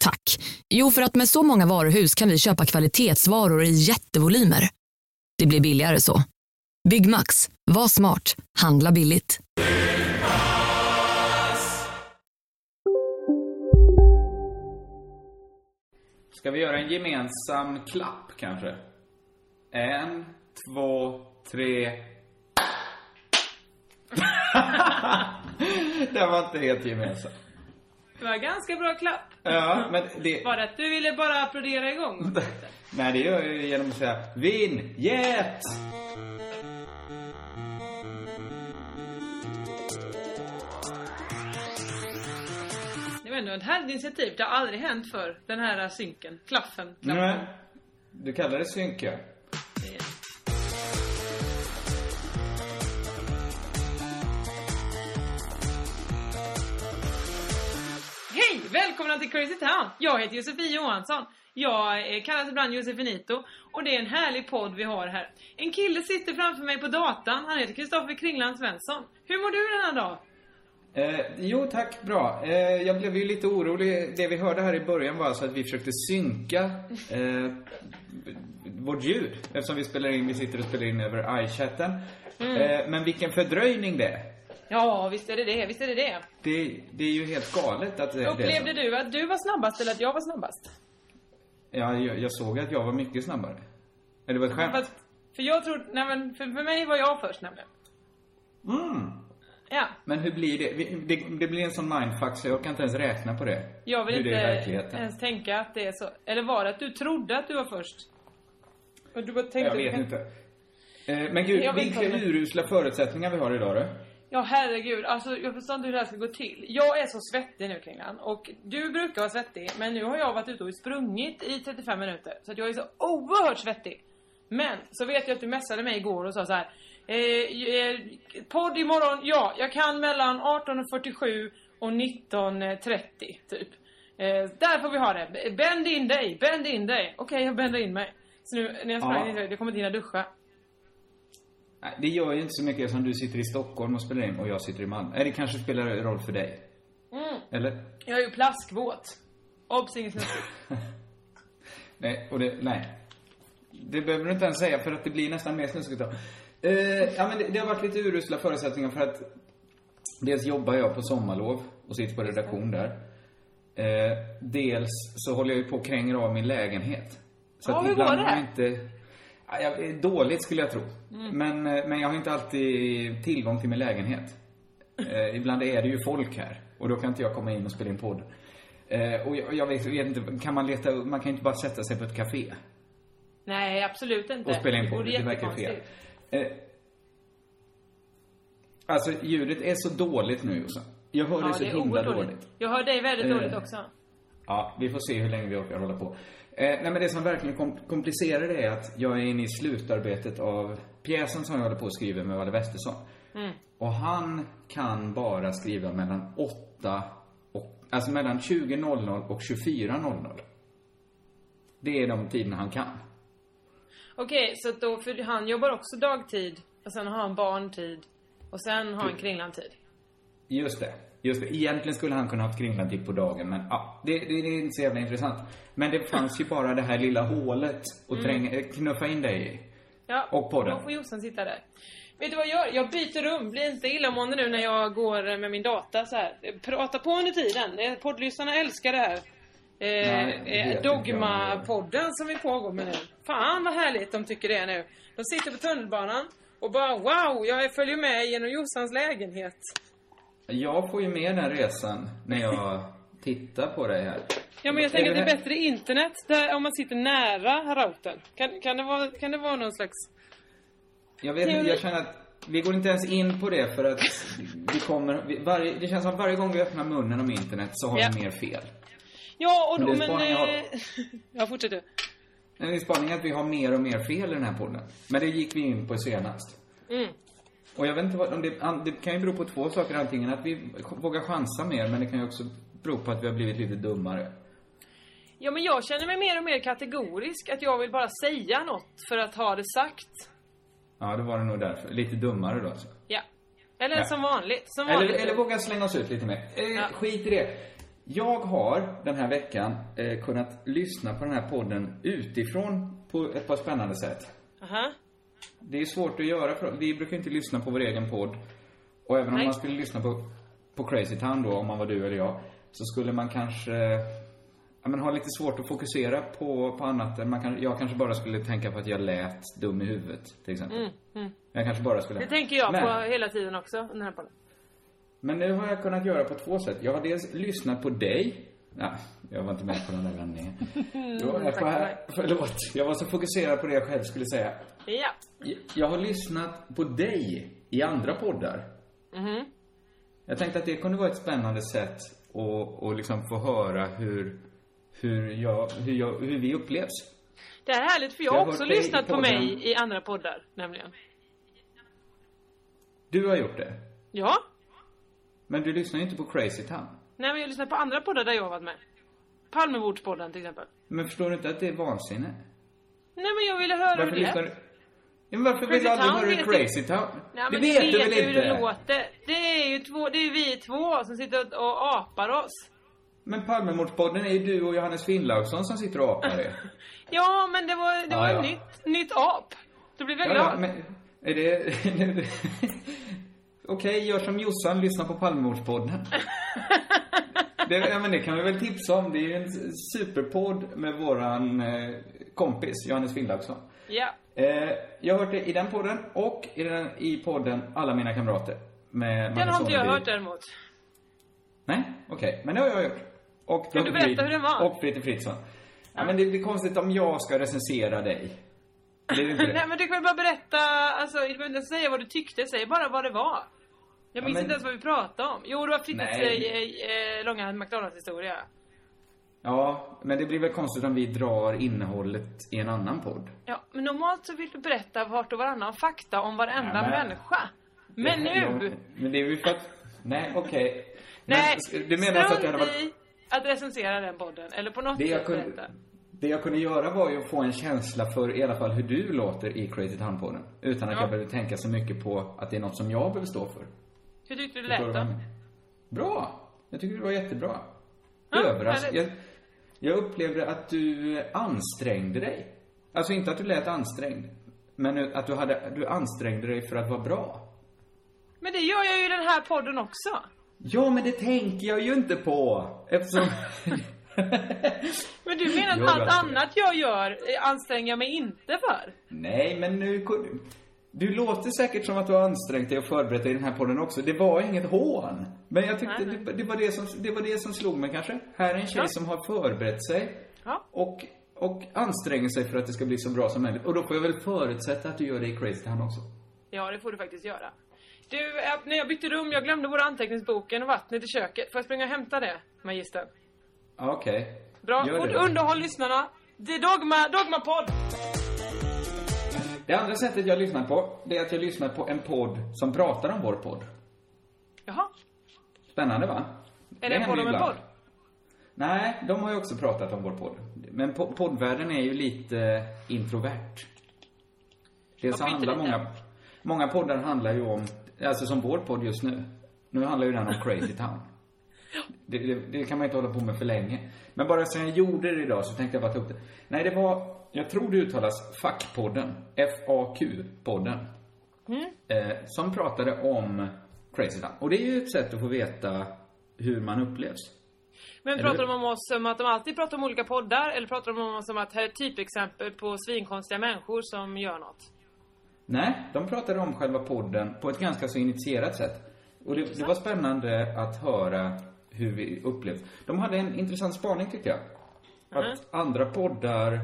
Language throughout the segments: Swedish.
Tack. Jo, för att med så många varuhus kan vi köpa kvalitetsvaror i jättevolymer. Det blir billigare så. Byggmax. Var smart. Handla billigt. Ska vi göra en gemensam klapp kanske? En, två, tre. Den var inte helt gemensam. Det var ganska bra klapp. Ja, men det... Bara att du ville bara applådera igång. Nej, det gör jag ju genom att säga vinjett! Det var ändå ett härligt initiativ. Det har aldrig hänt för den här synken. Klaffen. klappen. Nej. Du kallar det synka. Hej! Välkomna till Crazy Town! Jag heter Josefin Johansson. Jag eh, kallas ibland Josefinito. Och det är en härlig podd vi har här. En kille sitter framför mig på datan. Han heter Kristoffer Kringland Svensson. Hur mår du denna dag? Eh, jo, tack. Bra. Eh, jag blev ju lite orolig. Det vi hörde här i början var alltså att vi försökte synka eh, vårt ljud. Eftersom vi spelar in, vi sitter och spelar in över iChatten. Eh, men vilken fördröjning det är. Ja, visst är det det. Visst är det det. Det, det är ju helt galet att det, är Upplevde du att du var snabbast eller att jag var snabbast? Ja, jag, jag såg att jag var mycket snabbare. Eller det var ett skämt. Fast, för jag tror, nej men för, för mig var jag först nämligen. Mm. Ja. Men hur blir det? Vi- det? Det blir en sån mindfuck så jag kan inte ens räkna på det. Jag vill hur det är i inte verkligheten. ens tänka att det är så. Eller var det att du trodde att du var först? Och du bara tänkte... Jag vet inte. Eh, men gud, Jag vet vilka inte. urusla förutsättningar vi har idag du. Ja herregud, alltså jag förstår inte hur det här ska gå till. Jag är så svettig nu Kringlan och du brukar vara svettig men nu har jag varit ute och sprungit i 35 minuter så att jag är så oerhört svettig. Men så vet jag att du messade mig igår och sa så här. Eh, eh, podd imorgon, ja jag kan mellan 18.47 och 19.30 typ. Eh, där får vi ha det. Bänd in dig, bänd in dig. Okej jag bänder in mig. Så nu när jag sprang, Ja. jag kommer inte hinna duscha. Det gör ju inte så mycket som du sitter i Stockholm och spelar in och jag sitter i Malmö. Det kanske spelar roll för dig. Mm. Eller? Jag är ju plaskvåt. Obs, inget. Nej, och det, nej. Det behöver du inte ens säga för att det blir nästan mer snuskigt då. Eh, ja, men det, det har varit lite urusla förutsättningar för att dels jobbar jag på sommarlov och sitter på redaktion där. Eh, dels så håller jag ju på och kränger av min lägenhet. Så Ja, att hur ibland går det? har inte... Ja, jag, dåligt skulle jag tro. Mm. Men, eh, men jag har inte alltid tillgång till min lägenhet. Eh, ibland är det ju folk här och då kan inte jag komma in och spela in podd. Eh, och jag, jag vet, vet inte, kan man leta man kan inte bara sätta sig på ett café Nej, absolut inte. och spela in Det podd. vore Det verkar fel. Eh, alltså ljudet är så dåligt nu Jossan. Jag hör Ja, det så det himla dåligt. Jag hör dig väldigt Eh, dåligt också. Ja, vi får se hur länge vi orkar hålla på. Eh, nej men det som verkligen kom komplicerar det är att jag är inne i slutarbetet av pjäsen som jag håller på att skriva med Valle Westesson. Mm. Och han kan bara skriva mellan 8 och, alltså mellan 20.00 och 24.00. Det är de tiderna han kan. Okej, så att då, för han jobbar också dagtid och sen har han barntid och sen har han kringlandtid. Just det. Just det. Egentligen skulle han kunna ha haft kringlandtid på dagen, men ja, det, det, det är inte så jävla intressant. Men det fanns ju bara det här lilla hålet att Mm. tränga, eh, knuffa in dig i. Ja, Och podden. då får Jossan sitta där. Vet du vad jag gör? Jag byter rum. Blir inte illamående nu när jag går med min data så här. Prata på under tiden. Poddlyssnarna älskar det här. Eh, eh. Dogma-podden som vi pågår med nu. Fan vad härligt de tycker det är nu. De sitter på tunnelbanan och bara wow, jag följer med genom Jossans lägenhet. Jag får ju med den resan när jag titta på dig här. Ja men jag tänker att det är bättre internet där, om man sitter nära routern. Kan, kan, det vara, kan det vara någon slags... Jag vet inte, jag känner att vi går inte ens in på det för att vi kommer, vi, varje, det känns som att varje gång vi öppnar munnen om internet så har Ja. vi mer fel. Ja, och Men då, men... jag har. Eh, ja, fortsätt du. En spaning är att vi har mer och mer fel i den här podden. Men det gick vi in på senast. Mm. Och jag vet inte vad, om det, det kan ju bero på två saker. Antingen att vi vågar chansa mer, men det kan ju också bero på att vi har blivit lite dummare. Ja, men jag känner mig mer och mer kategorisk. Att jag vill bara säga något för att ha det sagt. Ja, det var det nog därför. Lite dummare då alltså. Ja. Eller Ja. som vanligt. Som Eller, vanligt. eller våga slänga oss ut lite mer. Eh, Ja. Skit i det. Jag har den här veckan eh, kunnat lyssna på den här podden utifrån på ett par spännande sätt. Aha. Det är svårt att göra, vi brukar inte lyssna på vår egen podd. Och även om Nej. man skulle lyssna på, på Crazy Town då, om man var du eller jag, så skulle man kanske ja, men ha lite svårt att fokusera på, på annat än man kan, jag kanske bara skulle tänka på att jag lät dum i huvudet, till exempel. Jag kanske bara skulle... Mm, Det tänker jag men, på hela tiden också. Den här podden. Men nu har jag kunnat göra på två sätt. Jag har dels lyssnat på dig. Nej, jag var inte med på den där vändningen. Då var jag på här, förlåt. Jag var så fokuserad på det jag själv skulle säga. Ja. Jag- har lyssnat på dig i andra poddar. Mhm. Jag tänkte att det kunde vara ett spännande sätt att, att liksom få höra hur, hur, jag, hur, jag, hur vi upplevs. Det här är härligt för jag har också lyssnat på mig i andra poddar, nämligen. Du har gjort det. Ja. Men du lyssnar ju inte på Crazy Town. Nej men jag har lyssnat på andra poddar där jag har varit med. Palmemordspodden till exempel. Men förstår du inte att det är vansinne? Nej men jag ville höra Varför hur det lyssnar lät. du? Ja, men varför Crazy vill du aldrig höra Crazy Town? Nej, det vet du väl hur det inte? låter. Det är ju två, det är vi två som sitter och, apar oss. Men Palmemordspodden är ju du och Johannes Finnlaugsson som sitter och apar det. Ja men det var, det Ja, var ja. nytt, nytt ap. Då blev jag Ja, glad. ja, men är det... Okej, gör som Jossan, lyssna på Palmemordspodden. Det, ja, men det kan vi väl tipsa om. Det är ju en superpodd med våran eh, kompis Johannes Finnlaugsson. Ja. Eh, jag har hört det i den podden och i, den, i podden Alla mina kamrater. Med Den har inte jag hört däremot. Nej, okej. Men det har jag gjort. Och Kan du berätta Frid- hur den var? Och Fritte Fritzson. Ja. men det blir konstigt om jag ska recensera dig. Det är inte det. Nej men du kan väl bara berätta, alltså du behöver inte säga vad du tyckte, säg bara vad det var. Jag minns men- inte ens vad vi pratade om. Jo, det var Frittes Nej. eh, eh, långa McDonalds-historia. Ja, men det blir väl konstigt om vi drar innehållet i en annan podd. Ja, men normalt så vill du berätta vart och varannan fakta om varenda Ja, men- människa. Men nu! Ja, men det är ju för att... Nej, okej. nej, Men, du menar alltså att det hade varit... att recensera den podden. Eller på något Det jag, sätt kunde, berätta. det jag kunde göra var ju att få en känsla för i alla fall hur du låter i Crazy Town-podden. Utan att Ja. jag behöver tänka så mycket på att det är något som jag behöver stå för. Hur tyckte du det lät då? Bra! Jag tycker det var jättebra. Ja, Överraskad. Jag, jag upplevde att du ansträngde dig. Alltså inte att du lät ansträngd. Men att du, hade, du ansträngde dig för att vara bra. Men det gör jag ju i den här podden också. Ja, men det tänker jag ju inte på. Eftersom... Men du menar att allt annat jag gör anstränger jag mig inte för? Nej, men nu... Du låter säkert som att du har ansträngt dig och förberett dig i den här podden också. Det var inget hån. Men jag tyckte Nej, det, det, var det, som, det var det som slog mig kanske. Här är en tjej Ja. som har förberett sig. Ja. Och, och anstränger sig för att det ska bli så bra som möjligt. Och då får jag väl förutsätta att du gör det i Crazy Town också. Ja, det får du faktiskt göra. Du, när jag bytte rum, jag glömde både anteckningsboken och vattnet i köket. Får jag springa och hämta det, magistern? Okej. Bra, Gör det. underhåll lyssnarna. Det är Dogma, Dogma-podd! Det andra sättet jag lyssnar på, det är att jag lyssnar på en podd som pratar om vår podd. Jaha, Spännande va? är det en händer podd om en podd? Nej, de har ju också pratat om vår podd. Men po- poddvärlden är ju lite introvert. Dels så handlar lite? många, många poddar handlar ju om, alltså som vår podd just nu. Nu handlar ju den om Crazy Town. Det, det, det kan man inte hålla på med för länge. Men bara sen jag gjorde det idag så tänkte jag bara ta upp det. Nej, det var, jag tror det uttalas FAQ-podden. F-A-Q-podden. Eh, som pratade om Crazy Town. Och det är ju ett sätt att få veta hur man upplevs. Men pratar de om oss som att de alltid pratar om olika poddar? Eller pratar de om oss som att här är typexempel på svinkonstiga människor som gör något? Nej, de pratade om själva podden på ett ganska så initierat sätt. Och det, det var spännande att höra hur vi upplevt. De hade en intressant spaning tyckte jag. Att andra poddar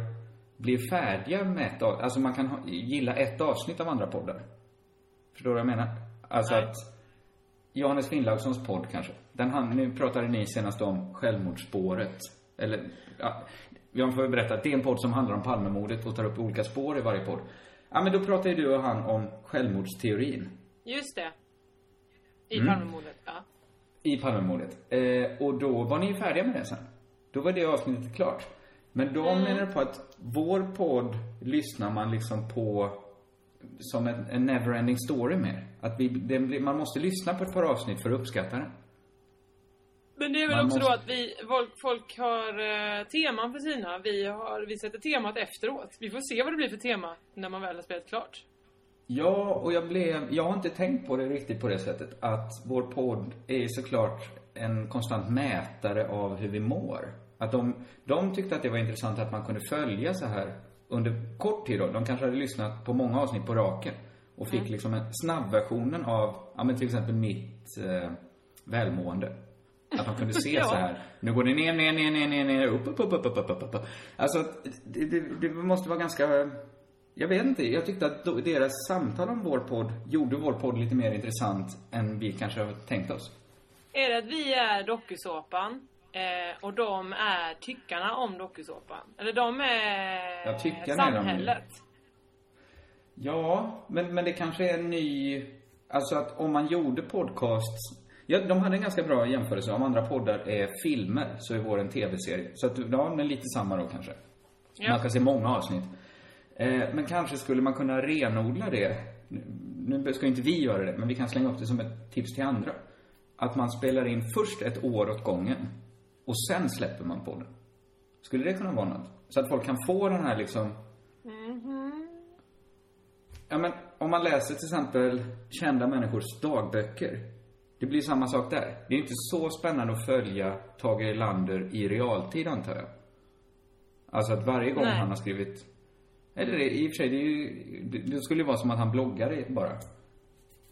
blir färdiga med ett av, alltså man kan ha, gilla ett avsnitt av andra poddar. Förstår du vad jag menar? Alltså Nej. att Johannes Finnlaugssons podd kanske. Den han, nu pratade ni senast om självmordsspåret. Eller, ja, jag får berätta att det är en podd som handlar om Palmemordet och tar upp olika spår i varje podd. Ja, men då pratar ju du och han om självmordsteorin Just det. I Mm. Palmemordet, ja. i Palmemordet. Eh, och då var ni ju färdiga med det sen. Då var det avsnittet klart. Men då menar du på att vår podd lyssnar man liksom på som en, en never-ending story med. Att vi, det, man måste lyssna på ett par avsnitt för att uppskatta den. Men det är väl Man också då måste- att vi, folk, folk har eh, teman för sina. Vi, har, vi sätter temat efteråt. Vi får se vad det blir för tema när man väl har spelat klart. Ja, och jag blev, jag har inte tänkt på det riktigt på det sättet att vår podd är såklart en konstant mätare av hur vi mår. Att de, de tyckte att det var intressant att man kunde följa så här under kort tid då. De kanske hade lyssnat på många avsnitt på raken och fick mm. liksom en snabbversionen av, ja men till exempel mitt eh, välmående. Att man kunde se ja. så här, nu går det ner, ner, ner, ner, ner, ner, upp, upp, upp, upp, upp, upp, upp. Alltså, det, det, det måste vara ganska jag vet inte. Jag tyckte att deras samtal om vår podd gjorde vår podd lite mer intressant än vi kanske har tänkt oss. Är det att vi är dokusåpan eh, och de är tyckarna om dokusåpan? Eller de är Ja, tyckarna är de samhället? Ja, men, men det kanske är en ny... Alltså att om man gjorde podcasts... Ja, de hade en ganska bra jämförelse. Om andra poddar är filmer så är vår en tv-serie. Så att, ja, men lite samma då kanske. Ja. Man ska se många avsnitt. Eh, men kanske skulle man kunna renodla det. Nu, nu ska inte vi göra det, men vi kan slänga upp det som ett tips till andra. Att man spelar in först ett år åt gången. Och sen släpper man podden. Skulle det kunna vara något? Så att folk kan få den här liksom Ja, men om man läser till exempel kända människors dagböcker. Det blir samma sak där. Det är inte så spännande att följa Tage Erlander i realtid, antar jag. Alltså att varje gång Nej. han har skrivit... Eller det, i och för sig, det, är ju, det, det skulle ju vara som att han bloggar bara.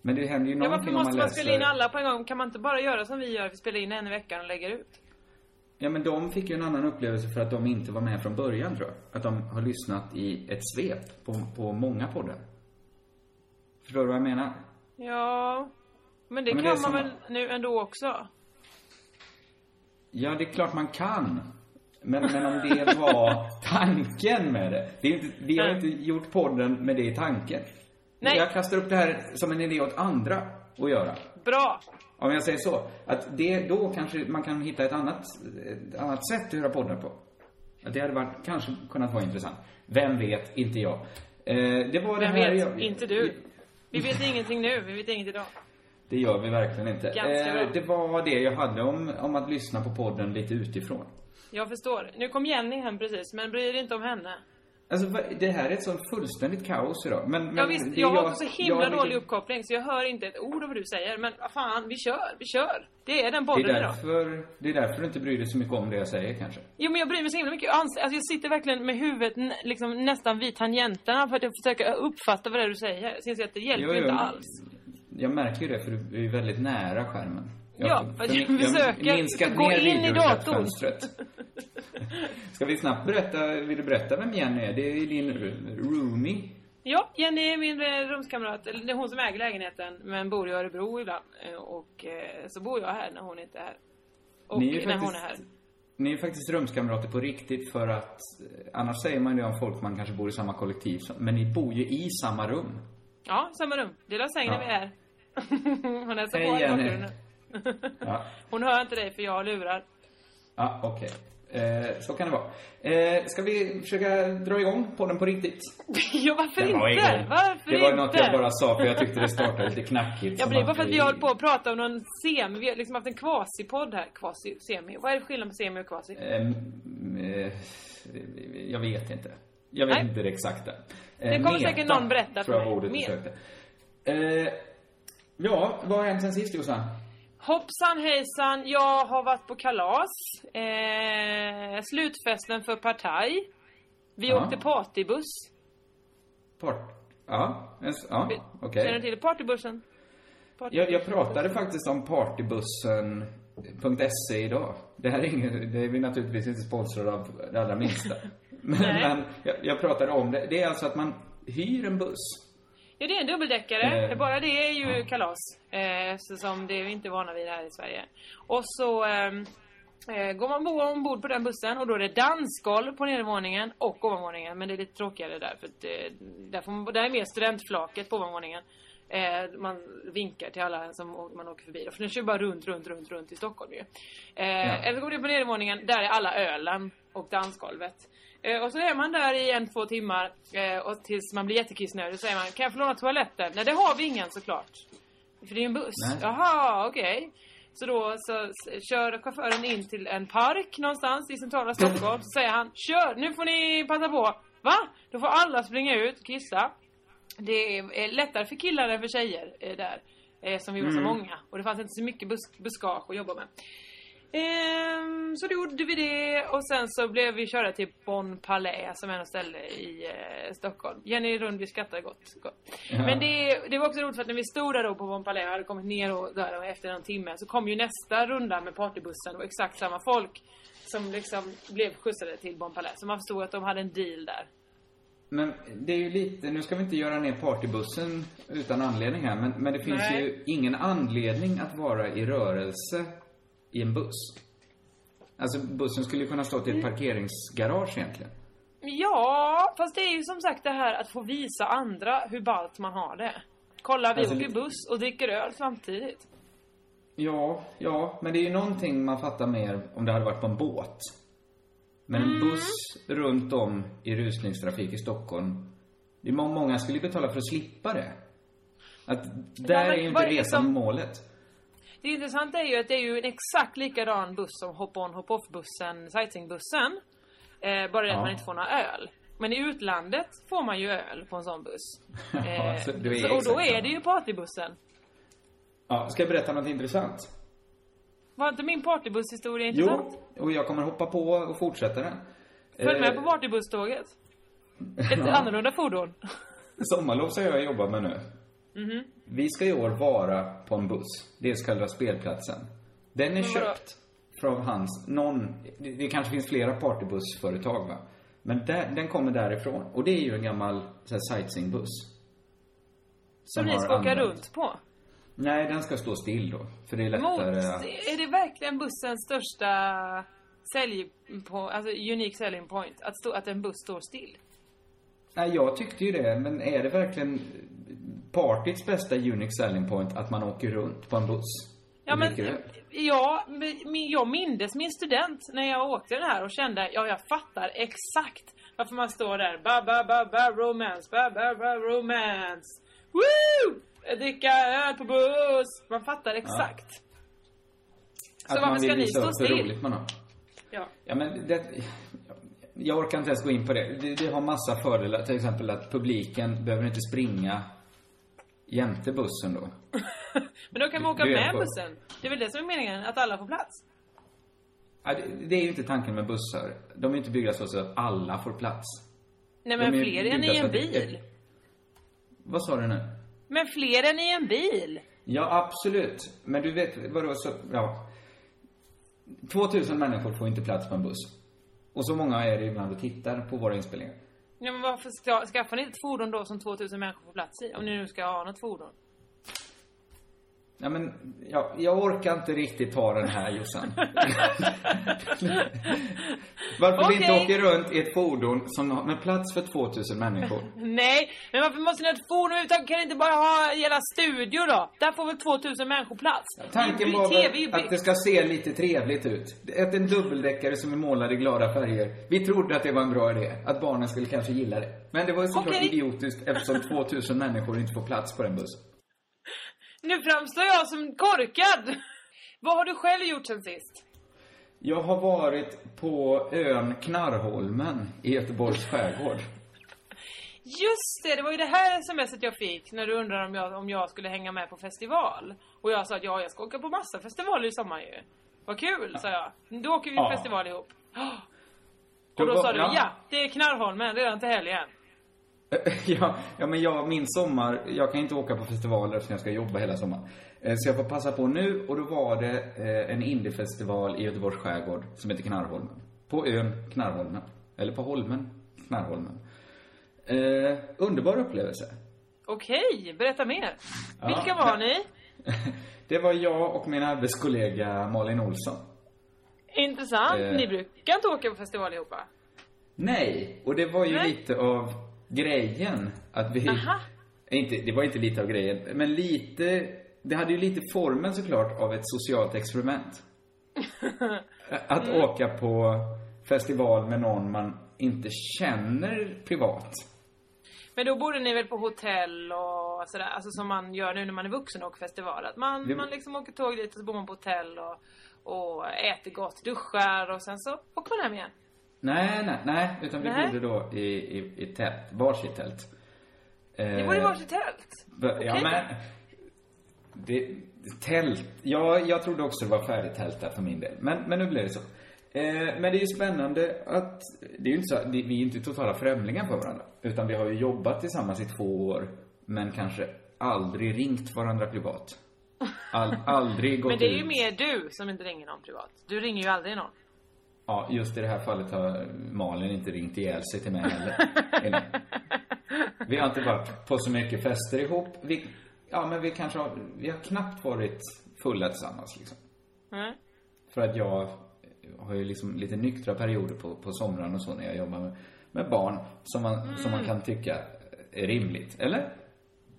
Men det händer ju Ja, varför någonting måste man man spela in alla på en gång? Kan man inte bara göra som vi gör? Vi spelar in en i veckan och lägger ut. Ja, men de fick ju en annan upplevelse för att de inte var med från början, tror jag. Att de har lyssnat i ett svep på, på många poddar. Förstår du vad jag menar? Ja, men det Ja, men det kan man samma. väl nu ändå också? Ja, det är klart man kan. Men, men om det var tanken med det. det är inte, vi har inte gjort podden med det i tanken. Nej. Jag kastar upp det här som en idé åt andra att göra. Bra! Om jag säger så. Att det, då kanske man kan hitta ett annat, ett annat sätt att göra poddar på. Att det hade varit, kanske kunnat vara intressant. Vem vet, inte jag. Eh, det var det Vem här vet? jag, Inte du. Vi vet ingenting nu, vi vet inget idag. Det gör vi verkligen inte. Ganska bra. Eh, det var det jag hade om, om att lyssna på podden lite utifrån. Jag förstår. Nu kom Jenny hem precis, men bry dig inte om henne. Alltså, det här är ett sånt fullständigt kaos idag. Men, men Ja, visst, jag är har också så himla jag- dålig uppkoppling så jag hör inte ett ord av vad du säger. Men vad fan, vi kör, vi kör. Det är den Det är, bollen idag. det är därför du inte bryr dig så mycket om det jag säger kanske. Jo men jag bryr mig så himla mycket. Jag, alltså, jag sitter verkligen med huvudet liksom, nästan vid tangenterna för att jag försöker uppfatta vad det är du säger. Jag att det hjälper Jo, jo, inte alls. Jag märker ju det för du är väldigt nära skärmen. Ja, för att jag försöker gå in i videorefönstret. Ska vi snabbt berätta, vill du berätta vem Jenny är? Det är din roomie. Ja, Jenny är min eh, rumskamrat. Det är hon som äger lägenheten men bor i Örebro ibland. Eh, Och eh, så bor jag här när hon inte är här. Och Ni är när hon faktiskt- är här. Ni är faktiskt rumskamrater på riktigt för att annars säger man ju om folk man kanske bor i samma kollektiv men ni bor ju i samma rum. Ja, samma rum. Delar säng när vi är. hon hälsar Hej, på i Jenny. Ja, Hon hör inte dig för jag har lurar. ja okej. Eh, så kan det vara. Eh, ska vi försöka dra igång podden på riktigt? ja, varför Den var inte? igång. Varför Det var inte? något jag bara sa för jag tyckte det startade lite knackigt. Ja, men det är bara för att vi vi- håller på att prata om någon semi. Vi har liksom haft en kvasi-podd här. Kvasi, semi. Vad är skillnaden på semi och kvasi? Ehm, eh, jag vet inte. Jag vet Nej. inte det exakta. Eh, Det kommer säkert någon berätta för tror jag mig. ordet Mer. jag sökte. Eh, ja, vad har hänt sen sist Jossan? Hoppsan hejsan, jag har varit på kalas. Eh, slutfesten för Partaj. Vi Ja. åkte partybuss. Part... Ja, en s- ja okej. Känner du till partybussen? Party- Jag, jag pratade faktiskt om partybussen .se idag. Det här är inget, det är vi naturligtvis inte sponsrade av det allra minsta. Men, men jag, jag pratade om det. Det är alltså att man hyr en buss. Ja, det är en dubbeldäckare. Eh, Bara det är ju kalas. Eh, eftersom det är vi inte vana vid här i Sverige. Och så ehm, eh, går man bo- ombord på den bussen och då är det dansgolv på nedervåningen och ovanvåningen. Men det är lite tråkigare där för att eh, där, får man, där är mer studentflaket på ovanvåningen. Eh, man vinkar till alla som man åker förbi. då, För den kör bara runt, runt, runt, runt i Stockholm ju. Eh, Eller går det på nedervåningen, där är alla ölen och dansgolvet. Eh, och så är man där i en, två timmar eh, och tills man blir jättekissnödig och säger man Kan jag få låna toaletten? Nej det har vi ingen såklart. För det är en buss. Nej. Jaha, okej. Så då så, kör chauffören in till en park någonstans i centrala Stockholm. Så säger han Kör, nu får ni passa på. Va? Då får alla springa ut och kissa. Det är lättare för killar än för tjejer eh, där. Som vi var så många. Och det fanns inte så mycket bus- buskage att jobba med. Ehm, så då gjorde vi det och sen så blev vi körda till Bon Palais som är något ställe i eh, Stockholm. Jenny Rundby skrattar gott. gott. Men det, det var också roligt för att när vi stod där då på Bon Palais och hade kommit ner och där och efter en timme så kom ju nästa runda med partybussen och exakt samma folk som liksom blev skjutsade till Bon Palais. Så man förstod att de hade en deal där. Men det är ju lite, nu ska vi inte göra ner partybussen utan anledning här, men, men det finns Nej. ju ingen anledning att vara i rörelse i en buss. Alltså bussen skulle ju kunna stå till ett parkeringsgarage egentligen. Ja, fast det är ju som sagt det här att få visa andra hur ballt man har det. Kolla, vi Alltså, åker buss och dricker öl samtidigt. Ja, ja, men det är ju någonting man fattar mer om det hade varit på en båt. Men en buss runt om i rusningstrafik i Stockholm, det är må- många skulle ju betala för att slippa det. Att där men är ju inte resan som- målet. Det intressanta är ju att det är ju en exakt likadan buss som hop-on hop-off-bussen, sightseeingbussen. Eh, bara det att Ja. man inte får några öl. Men i utlandet får man ju öl på en sån buss. Ja, Eh, så är så, och då är det ju partybussen. Ja, ska jag berätta något intressant? Var inte min partybusshistoria intressant? Jo, och jag kommer hoppa på och fortsätta den. Följ med Eh, på partybusståget. Ett annorlunda fordon. Sommarlov ska jag jobba med nu. Mhm. Vi ska i år vara på en buss. Det är så kallade spelplatsen. Den är köpt från hans, någon, det, det kanske finns flera partybussföretag va. Men där, den kommer därifrån. Och det är ju en gammal så här, sightseeingbuss. Som ni ska åka runt på. Nej, den ska stå still då. För det är Mot, lättare att... är det verkligen bussens största sälj på, alltså unique selling point? Att, stå, att en buss står still? Nej, jag tyckte ju det. Men är det verkligen partyts bästa unique selling point att man åker runt på en buss? Ja men, ja, men jag mindes min student när jag åkte den här och kände, ja jag fattar exakt varför man står där, ba ba ba ba romance, ba ba ba romance. Woo! Dricka öl på buss. Man fattar exakt. Så att varför ska ni stå upp hur still? roligt man har. Ja. Ja, men det, jag orkar inte ens gå in på det. det. Det har massa fördelar. Till exempel att publiken behöver inte springa jämte bussen då. Men då kan man åka Du med bussen. Det är väl det som är meningen, att alla får plats. Ja, det, det är ju inte tanken med bussar. De är inte byggda så att alla får plats. Nej men fler än i en att bil. Vad sa du nu? Men fler än i en bil. Ja, absolut. Men du vet, vadå så, ja. 2000 människor får inte plats på en buss. Och så många är det ibland och tittar på våra inspelningar. Ja, men varför ska, skaffar ni inte ett fordon då som 2000 människor får plats i? Om ni nu ska ha något fordon. Ja, men ja, jag orkar inte riktigt ta den här Jossan. Varför vi inte åker runt i ett fordon som har med plats för 2000 människor. Nej, men varför måste ni ha ett fordon överhuvudtaget? Kan ni inte bara ha hela studio då? Där får väl 2000 människor plats? Tanken är ju var väl att det ska se lite trevligt ut. Ett, en dubbeldäckare som är målad i glada färger. Vi trodde att det var en bra idé. Att barnen skulle kanske gilla det. Men det var ju såklart Okej. idiotiskt eftersom 2000 människor inte får plats på den bussen. Nu framstår jag som korkad! Vad har du själv gjort sen sist? Jag har varit på ön Knarrholmen i Göteborgs skärgård. Just det, det var ju det här smset jag fick när du undrade om jag, om jag skulle hänga med på festival. Och jag sa att ja, jag ska åka på massa festivaler i sommar ju. Vad kul, sa jag. Då åker vi Ja. festival ihop. Då Och då var- sa du ja. ja, det är Knarrholmen redan till helgen. Ja, ja, men jag, min sommar, jag kan inte åka på festivaler eftersom jag ska jobba hela sommaren. Eh, Så jag får passa på nu och då var det eh, en indiefestival i Göteborgs skärgård som heter Knarrholmen. På ön Knarrholmen. Eller på holmen Knarrholmen. Eh, underbar upplevelse. Okej, berätta mer. Ja. Vilka var ni? Det var jag och min arbetskollega Malin Olsson. Intressant. Eh. Ni brukar inte åka på festival ihop va? Nej, och det var ju Nej. lite av grejen att vi... Aha. Inte, det var inte lite av grejen, men lite... Det hade ju lite formen såklart av ett socialt experiment. Att åka på festival med någon man inte känner privat. Men då borde ni väl på hotell och sådär, alltså som man gör nu när man är vuxen och åker festival. Att man, Det- man liksom åker tåg dit och så bor man på hotell och, och äter gott, duschar och sen så åker man hem igen. Nej, nej, nej. Utan vi Nej. bodde då i, i, i tält, varsitt tält. Ni bor i varsitt tält. Ja, Okej. men... Det, tält. Ja, jag trodde också det var färdigt tält där för min del. Men, men nu blev det så. Eh, men det är ju spännande att... Det är ju inte så, det, vi är ju inte totala främlingar för varandra. Utan vi har ju jobbat tillsammans i två år. Men kanske aldrig ringt varandra privat. All, aldrig gått Men det är ju ut. mer du som inte ringer någon privat. Du ringer ju aldrig någon. Ja, just i det här fallet har Malin inte ringt ihjäl sig till mig heller. Eller- vi har inte varit på så mycket fester ihop. Vi, ja, men vi kanske har, vi har knappt varit fulla tillsammans liksom. Mm. För att jag har ju liksom lite nyktra perioder på, på somrarna och så när jag jobbar med, med barn som man, som man kan tycka är rimligt. Eller?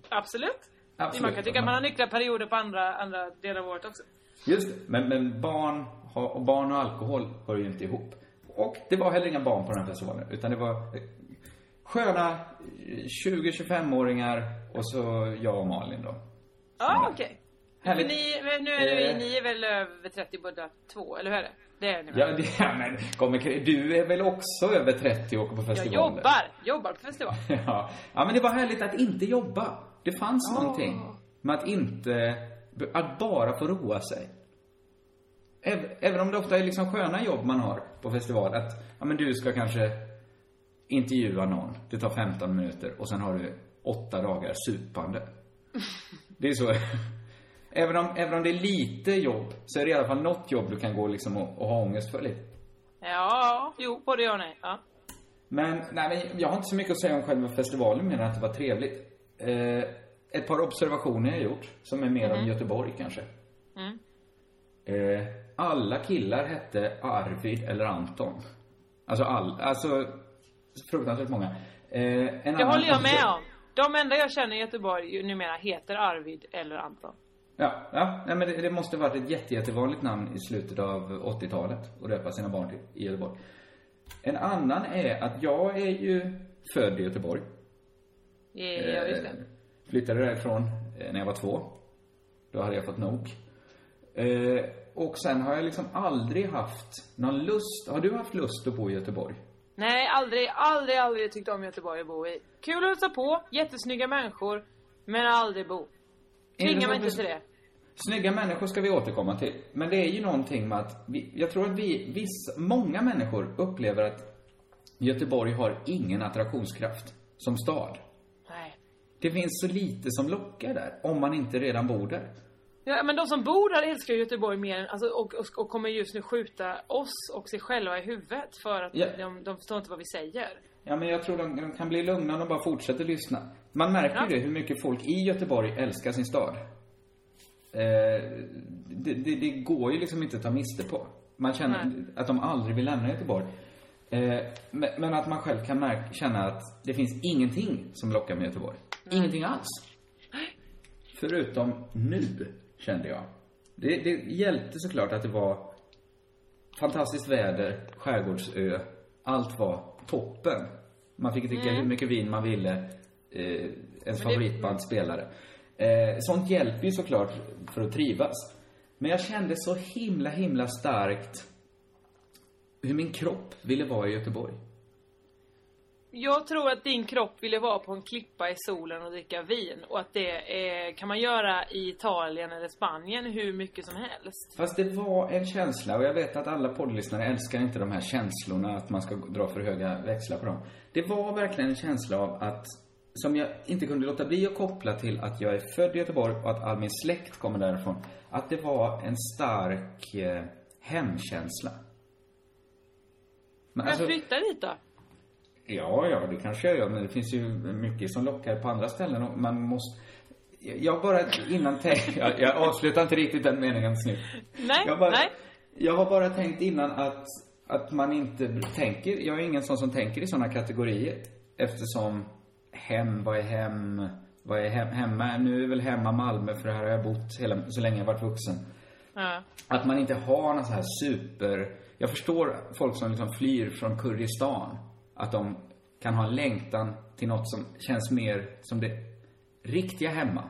Absolut. Absolut. Man kan tycka att man har nyktra perioder på andra, andra delar av året också. Just det. Men, men barn, och barn och alkohol hör ju inte ihop. Och det var heller inga barn på den här festivalen. Utan det var eh, sköna eh, 20-25-åringar och så jag och Malin då. Ja, ah, okej. För Härligt. ni, men nu är det, Eh. ni är väl över 30 båda två, eller hur är det? Det är ni väl? Ja, det, ja men kommer, du är väl också över 30 och åker på Jag festivaler? jobbar, jobbar på festival. Ja. ja, men det var härligt att inte jobba. Det fanns någonting med att inte, att bara få roa sig. Äv- Även om det ofta är liksom sköna jobb man har på festival. Att, ja men du ska kanske intervjua någon. Det tar 15 minuter och sen har du åtta dagar supande. Det är så. Även om, även om det är lite jobb så är det i alla fall något jobb du kan gå liksom och, och ha ångest för lite. Ja, jo, både ja och nej. Ja. Men, nej, men jag har inte så mycket att säga om själva festivalen mer än att det var trevligt. Eh, ett par observationer jag gjort, som är mer om Göteborg kanske. Eh, alla killar hette Arvid eller Anton. Alltså all, alltså fruktansvärt många. Eh, en Det annan håller jag med om. De enda jag känner i Göteborg numera heter Arvid eller Anton. Ja, ja nej, men det, det måste varit ett jätte, jättevanligt namn i slutet av 80-talet att döpa sina barn till i Göteborg. En annan är att jag är ju född i Göteborg. Ja, just det. Eh, Flyttade därifrån eh, när jag var två. Då hade jag fått nog. Eh, och sen har jag liksom aldrig haft någon lust. Har du haft lust att bo i Göteborg? Nej, aldrig, aldrig, aldrig tyckt om Göteborg att bo i. Kul att hälsa på, jättesnygga människor, men aldrig bo. Tvinga mig inte till det. Snygga människor ska vi återkomma till. Men det är ju någonting med att vi, jag tror att vi, viss, många människor upplever att Göteborg har ingen attraktionskraft som stad. Nej. Det finns så lite som lockar där, om man inte redan bor där. Ja, men de som bor där älskar Göteborg mer än, alltså, och, och, och kommer just nu skjuta oss och sig själva i huvudet för att Ja. de, de förstår inte vad vi säger. Ja, men jag tror de, de kan bli lugna om de bara fortsätter lyssna. Man märker Ja. ju det, hur mycket folk i Göteborg älskar sin stad. Eh, det, det, det går ju liksom inte att ta miste på. Man känner Nej. att de aldrig vill lämna Göteborg. Eh, men, men att man själv kan märka, känna att det finns ingenting som lockar med Göteborg. Ingenting alls. Förutom nu, kände jag. Det, det hjälpte såklart att det var fantastiskt väder, skärgårdsö. Allt var toppen. Man fick dricka hur mycket vin man ville. Eh, ens favoritband spelade. Eh, sånt hjälper ju såklart för att trivas. Men jag kände så himla, himla starkt hur min kropp ville vara i Göteborg. Jag tror att din kropp ville vara på en klippa i solen och dricka vin och att det är, kan man göra i Italien eller Spanien hur mycket som helst. Fast det var en känsla och jag vet att alla poddlyssnare älskar inte de här känslorna, att man ska dra för höga växlar på dem. Det var verkligen en känsla av att, som jag inte kunde låta bli att koppla till att jag är född i Göteborg och att all min släkt kommer därifrån. Att det var en stark eh, hemkänsla. Men Men flytta dit då. Ja, ja, det kanske jag gör, men det finns ju mycket som lockar på andra ställen och man måste... Jag bara innan tänkt, jag, jag avslutar inte riktigt den meningen snyggt. Nej, jag bara, nej. Jag har bara tänkt innan att, att man inte tänker, jag är ingen sån som tänker i såna kategorier. Eftersom hem, vad är hem, vad är hem, hemma? Nu är väl hemma Malmö för här har jag bott hela, så länge jag varit vuxen. Ja. Att man inte har någon så här super... Jag förstår folk som liksom flyr från Kurdistan. Att de kan ha en längtan till något som känns mer som det riktiga hemma.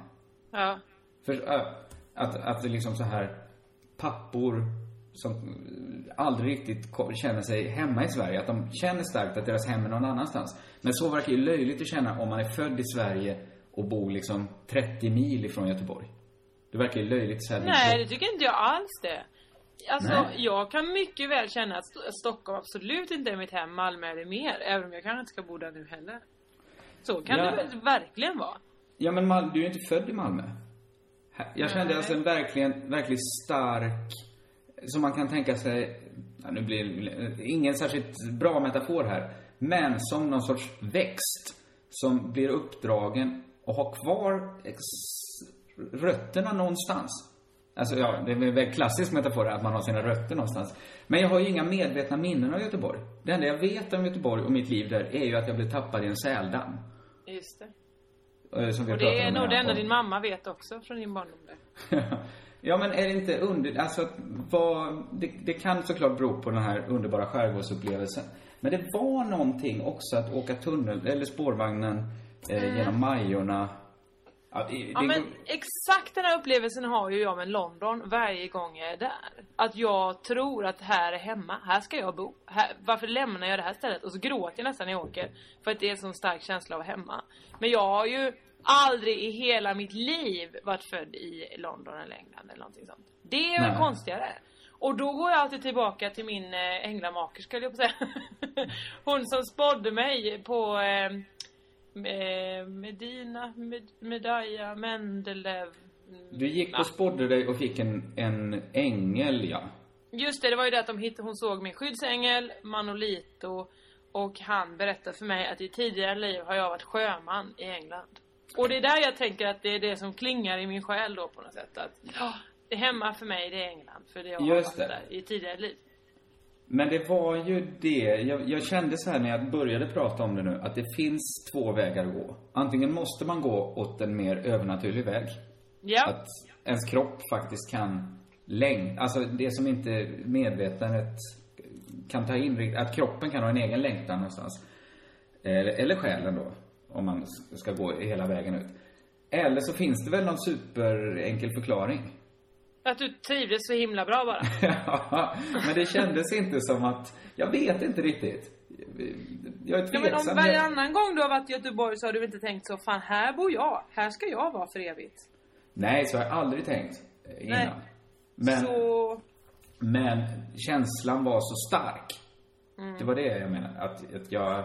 Ja. För att, att det liksom så här pappor som aldrig riktigt känner sig hemma i Sverige. Att de känner starkt att deras hem är någon annanstans. Men så verkar ju löjligt att känna om man är född i Sverige och bor liksom 30 mil ifrån Göteborg. Det verkar ju löjligt så här. Nej, det tycker inte jag alls det. Alltså, Nej. jag kan mycket väl känna att St- Stockholm absolut inte är mitt hem, Malmö är det mer. Även om jag kanske inte ska bo där nu heller. Så kan Ja. det väl verkligen vara. Ja, men Mal- du är inte född i Malmö. Jag kände Nej. alltså en verkligen, verkligen stark, som man kan tänka sig, ja, nu blir ingen särskilt bra metafor här, men som någon sorts växt som blir uppdragen och har kvar rötterna någonstans. Alltså ja, det är en väldigt klassisk metafor att man har sina rötter någonstans. Men jag har ju inga medvetna minnen av Göteborg. Det enda jag vet om Göteborg och mitt liv där är ju att jag blev tappad i en säldamm. Just det. eh, Som vi Och det är nog det enda din mamma vet också från din barndom. där. ja, men är det inte under... Alltså, vad... Det, det kan såklart bero på den här underbara skärgårdsupplevelsen. Men det var någonting också att åka tunnel, eller spårvagnen, eh, genom Majorna. Ja, det. Ja det men går- exakt den här upplevelsen har ju jag med London varje gång jag är där. Att jag tror att här är hemma, här ska jag bo. Här, varför lämnar jag det här stället? Och så gråter jag nästan när jag åker. För att det är en sån stark känsla av hemma. Men jag har ju aldrig i hela mitt liv varit född i London eller England eller någonting sånt. Det är väl konstigare. Och då går jag alltid tillbaka till min eh, änglamakerska höll jag på säga. Hon som spådde mig på eh, Medina, Med, Medaya, Mendeleev. mm, Du gick och spådde dig och fick en, en ängel, ja. Just det, det var ju det att de hittade, hon såg min skyddsängel, Manolito. Och han berättade för mig att i tidigare liv har jag varit sjöman i England. Och det är där jag tänker att det är det som klingar i min själ då på något sätt. Att ja, det hemma för mig, det är England. För det jag har Just varit där i tidigare liv. Men det var ju det, jag, jag kände så här när jag började prata om det nu, att det finns två vägar att gå. Antingen måste man gå åt en mer övernaturlig väg. Ja. Att ens kropp faktiskt kan längta, alltså det som inte medvetandet kan ta in, att kroppen kan ha en egen längtan någonstans. Eller, eller själen då, om man ska gå hela vägen ut. Eller så finns det väl någon superenkel förklaring. Att du trivdes så himla bra bara. Ja, men det kändes inte som att, jag vet inte riktigt. Jag är Ja, men om tveksam. varje annan gång du har varit i Göteborg så har du inte tänkt så, fan här bor jag, här ska jag vara för evigt. Nej, så har jag aldrig tänkt eh, innan. Nej. Men, Så, men känslan var så stark. Mm. Det var det jag menade. Att, att jag...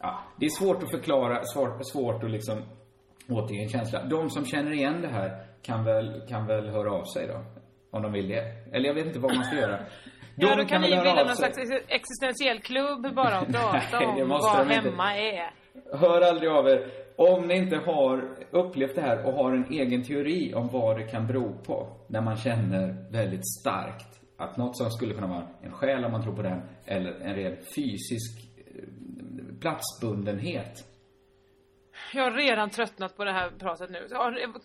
Ja, det är svårt att förklara, svårt, svårt att liksom återge en känsla. De som känner igen det här kan väl, kan väl höra av sig då. Om de vill det. Eller jag vet inte vad man ska göra. ja då kan ni väl höra bilda någon slags ex- existentiell klubb bara och prata om vad de inte. hemma är. Hör aldrig av er. Om ni inte har upplevt det här och har en egen teori om vad det kan bero på. När man känner väldigt starkt att något som skulle kunna vara en själ om man tror på den. Eller en ren fysisk eh, platsbundenhet. Jag har redan tröttnat på det här pratet nu.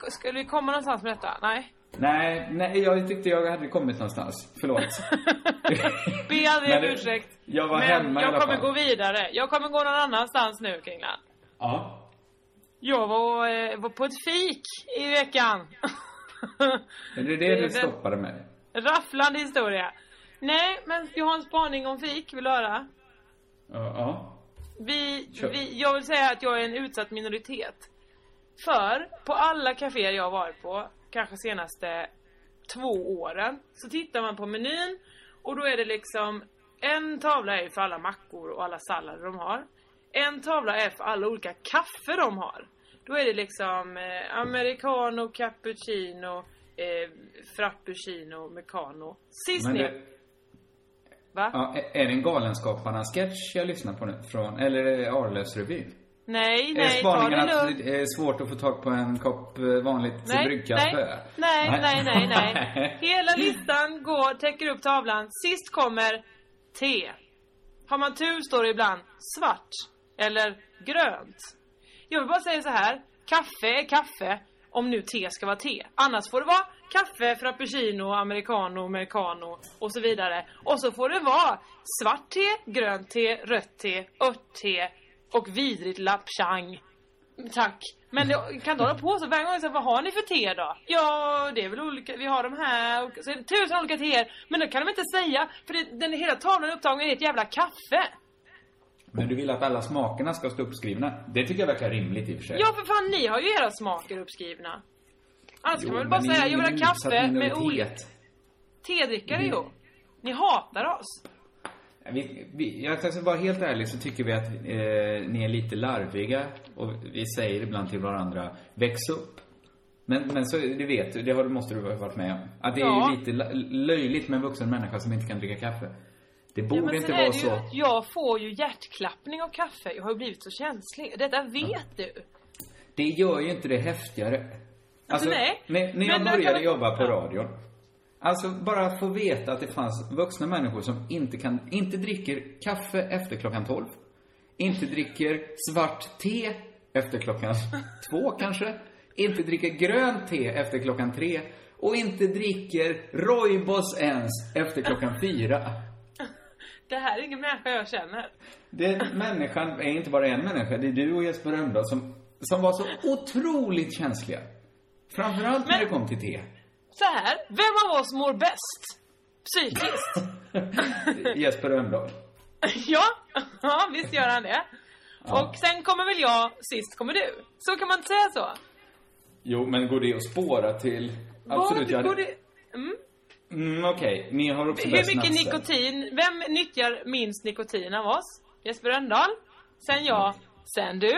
Skulle vi komma någonstans med detta? Nej. Nej, nej, jag tyckte jag hade kommit någonstans. Förlåt. Be aldrig om ursäkt. jag var Men hemma i jag alla kommer fall. gå vidare. Jag kommer gå någon annanstans nu, Kringland. Ja. Jag var, eh, var på ett fik i veckan. Är det det du stoppade med? Rafflande historia. Nej, men jag har en spaning om fik. Vill du höra? Ja. ja. Vi, vi, jag vill säga att jag är en utsatt minoritet. För på alla kaféer jag har varit på, kanske senaste två åren, så tittar man på menyn och då är det liksom en tavla är för alla mackor och alla sallader de har. En tavla är för alla olika kaffe de har. Då är det liksom eh, americano, cappuccino, eh, frappuccino, mecano. Sist ner. Va? ja, är- är det en Galenskaparna-sketch jag lyssnar på nu? Från, eller är det Arlösrevyn? Nej, Är nej, ta det att lugnt. det är svårt att få tag på en kopp eh, vanligt Nej, bryggkaffe? nej, nej, nej, nej, nej. Hela listan går, täcker upp tavlan. Sist kommer te. Har man tur står det ibland svart eller grönt. Jag vill bara säga så här. Kaffe är kaffe om nu te ska vara te. Annars får det vara kaffe, frappuccino, americano, americano och så vidare. Och så får det vara svart te, grönt te, rött te, örtte och vidrigt lapchang. Tack. Men det kan inte hålla på så varje gång. Så, vad har ni för te då? Ja, det är väl olika. Vi har de här. Och så är det tusen olika teer. Men det kan de inte säga. För det, den hela tavlan är upptagen i ett jävla kaffe. Men du vill att alla smakerna ska stå uppskrivna? Det tycker jag verkar rimligt i och för sig. Ja, för fan, ni har ju era smaker uppskrivna. Annars Jo, kan man väl bara säga, är jag vill ha kaffe med olika tedrickare ju. Ni hatar oss. Vi, vi, jag ska vara helt ärlig så tycker vi att eh, ni är lite larviga och vi säger ibland till varandra, väx upp. Men, men så, det vet du, det har, måste du ha varit med om. Att det är Ja. ju lite löjligt med en vuxen människa som inte kan dricka kaffe. Det borde Ja, inte är vara ju så. att jag får ju hjärtklappning av kaffe. Jag har ju blivit så känslig. Detta vet du. Det gör ju inte det häftigare. Alltså, nej. När, när jag började jobba på radion. Alltså bara få veta att det fanns vuxna människor som inte kan, inte dricker kaffe efter klockan 12. Inte dricker svart te efter klockan två kanske. Inte dricker grönt te efter klockan tre. Och inte dricker roibos ens efter klockan fyra. Det här är ingen människa jag känner. Det, människan är inte bara en människa, det är du och Jesper Rönndahl som, som var så otroligt känsliga. Framförallt när Men- det kom till te. Så här, vem av oss mår bäst? Psykiskt? Jesper Rönndahl. ja, ja, visst gör han det. Och sen kommer väl jag, sist kommer du. Så kan man inte säga så. Jo, men går det att spåra till... Absolut, Vad jag det... Mm. Mm, okej. Ni har också Hur mycket nikotin, vem nyttjar minst nikotin av oss? Jesper Rönndahl, sen jag, sen du.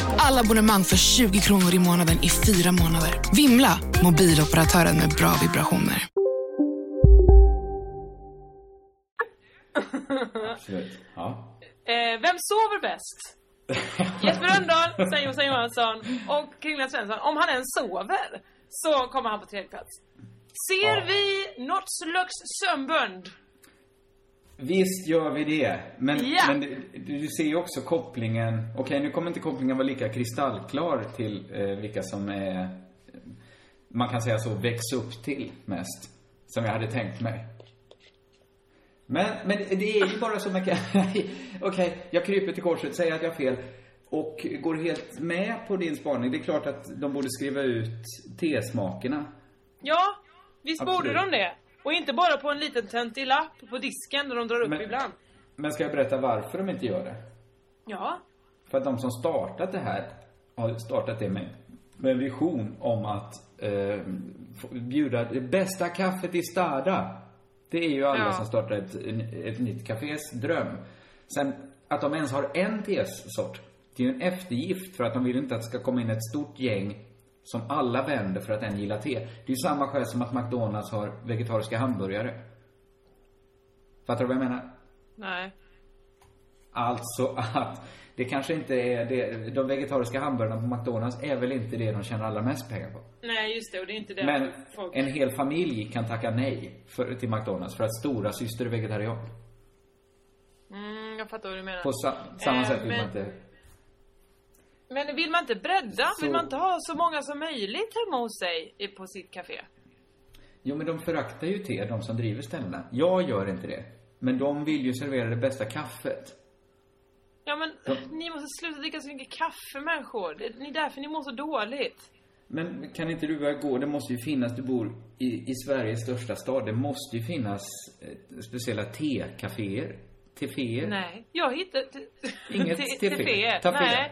Alla abonnemang för 20 kronor i månaden i fyra månader. Vimla! Mobiloperatören med bra vibrationer. Absolut. Ja. Eh, vem sover bäst? Jesper Rönndahl, Jossan Johansson och Kringland Svensson. Om han ens sover så kommer han på tredje plats. Ser Ja. vi något slags sömnbönd? Visst gör vi det. Men, Ja. men du, du ser ju också kopplingen. Okej, nu kommer inte kopplingen vara lika kristallklar till eh, vilka som är, man kan säga så, väx upp till mest. Som jag hade tänkt mig. Men, men det är ju bara så kan... Okej, jag kryper till korset, säger att jag har fel. Och går helt med på din spaning. Det är klart att de borde skriva ut tesmakerna. Ja, visst Absolut. borde de det. Och inte bara på en liten töntig lapp på disken där de drar upp Men- ibland. Men ska jag berätta varför de inte gör det? Ja. För att de som startat det här har startat det med, med en vision om att eh, bjuda det bästa kaffet i Stada. Det är ju alla Ja. som startar ett, ett nytt kafés dröm. Sen att de ens har en tesort, det är ju en eftergift för att de vill inte att det ska komma in ett stort gäng Som alla vänder för att en gillar te. Det är ju samma skäl som att McDonalds har vegetariska hamburgare. Fattar du vad jag menar? Nej. Alltså att det kanske inte är det, de vegetariska hamburgarna på McDonalds är väl inte det de tjänar allra mest pengar på. Nej, just det. Och det är inte det Men folk... en hel familj kan tacka nej för, till McDonalds för att stora syster är vegetarian. Mm, jag fattar vad du menar. På sa, samma Eh, sätt vill men- man inte... Men vill man inte bredda? Så- Vill man inte ha så många som möjligt hemma hos sig på sitt café? Jo, men de föraktar ju te, de som driver ställena. Jag gör inte det. Men de vill ju servera det bästa kaffet. Ja men ni måste sluta dricka så mycket kaffe människor. Det är därför ni mår så dåligt. Men kan inte du börja gå? Det måste ju finnas, du bor i, i Sveriges största stad. Det måste ju finnas eh, speciella tekaféer. Teféer. Nej, jag hittade... Inget te- tefé. Nej,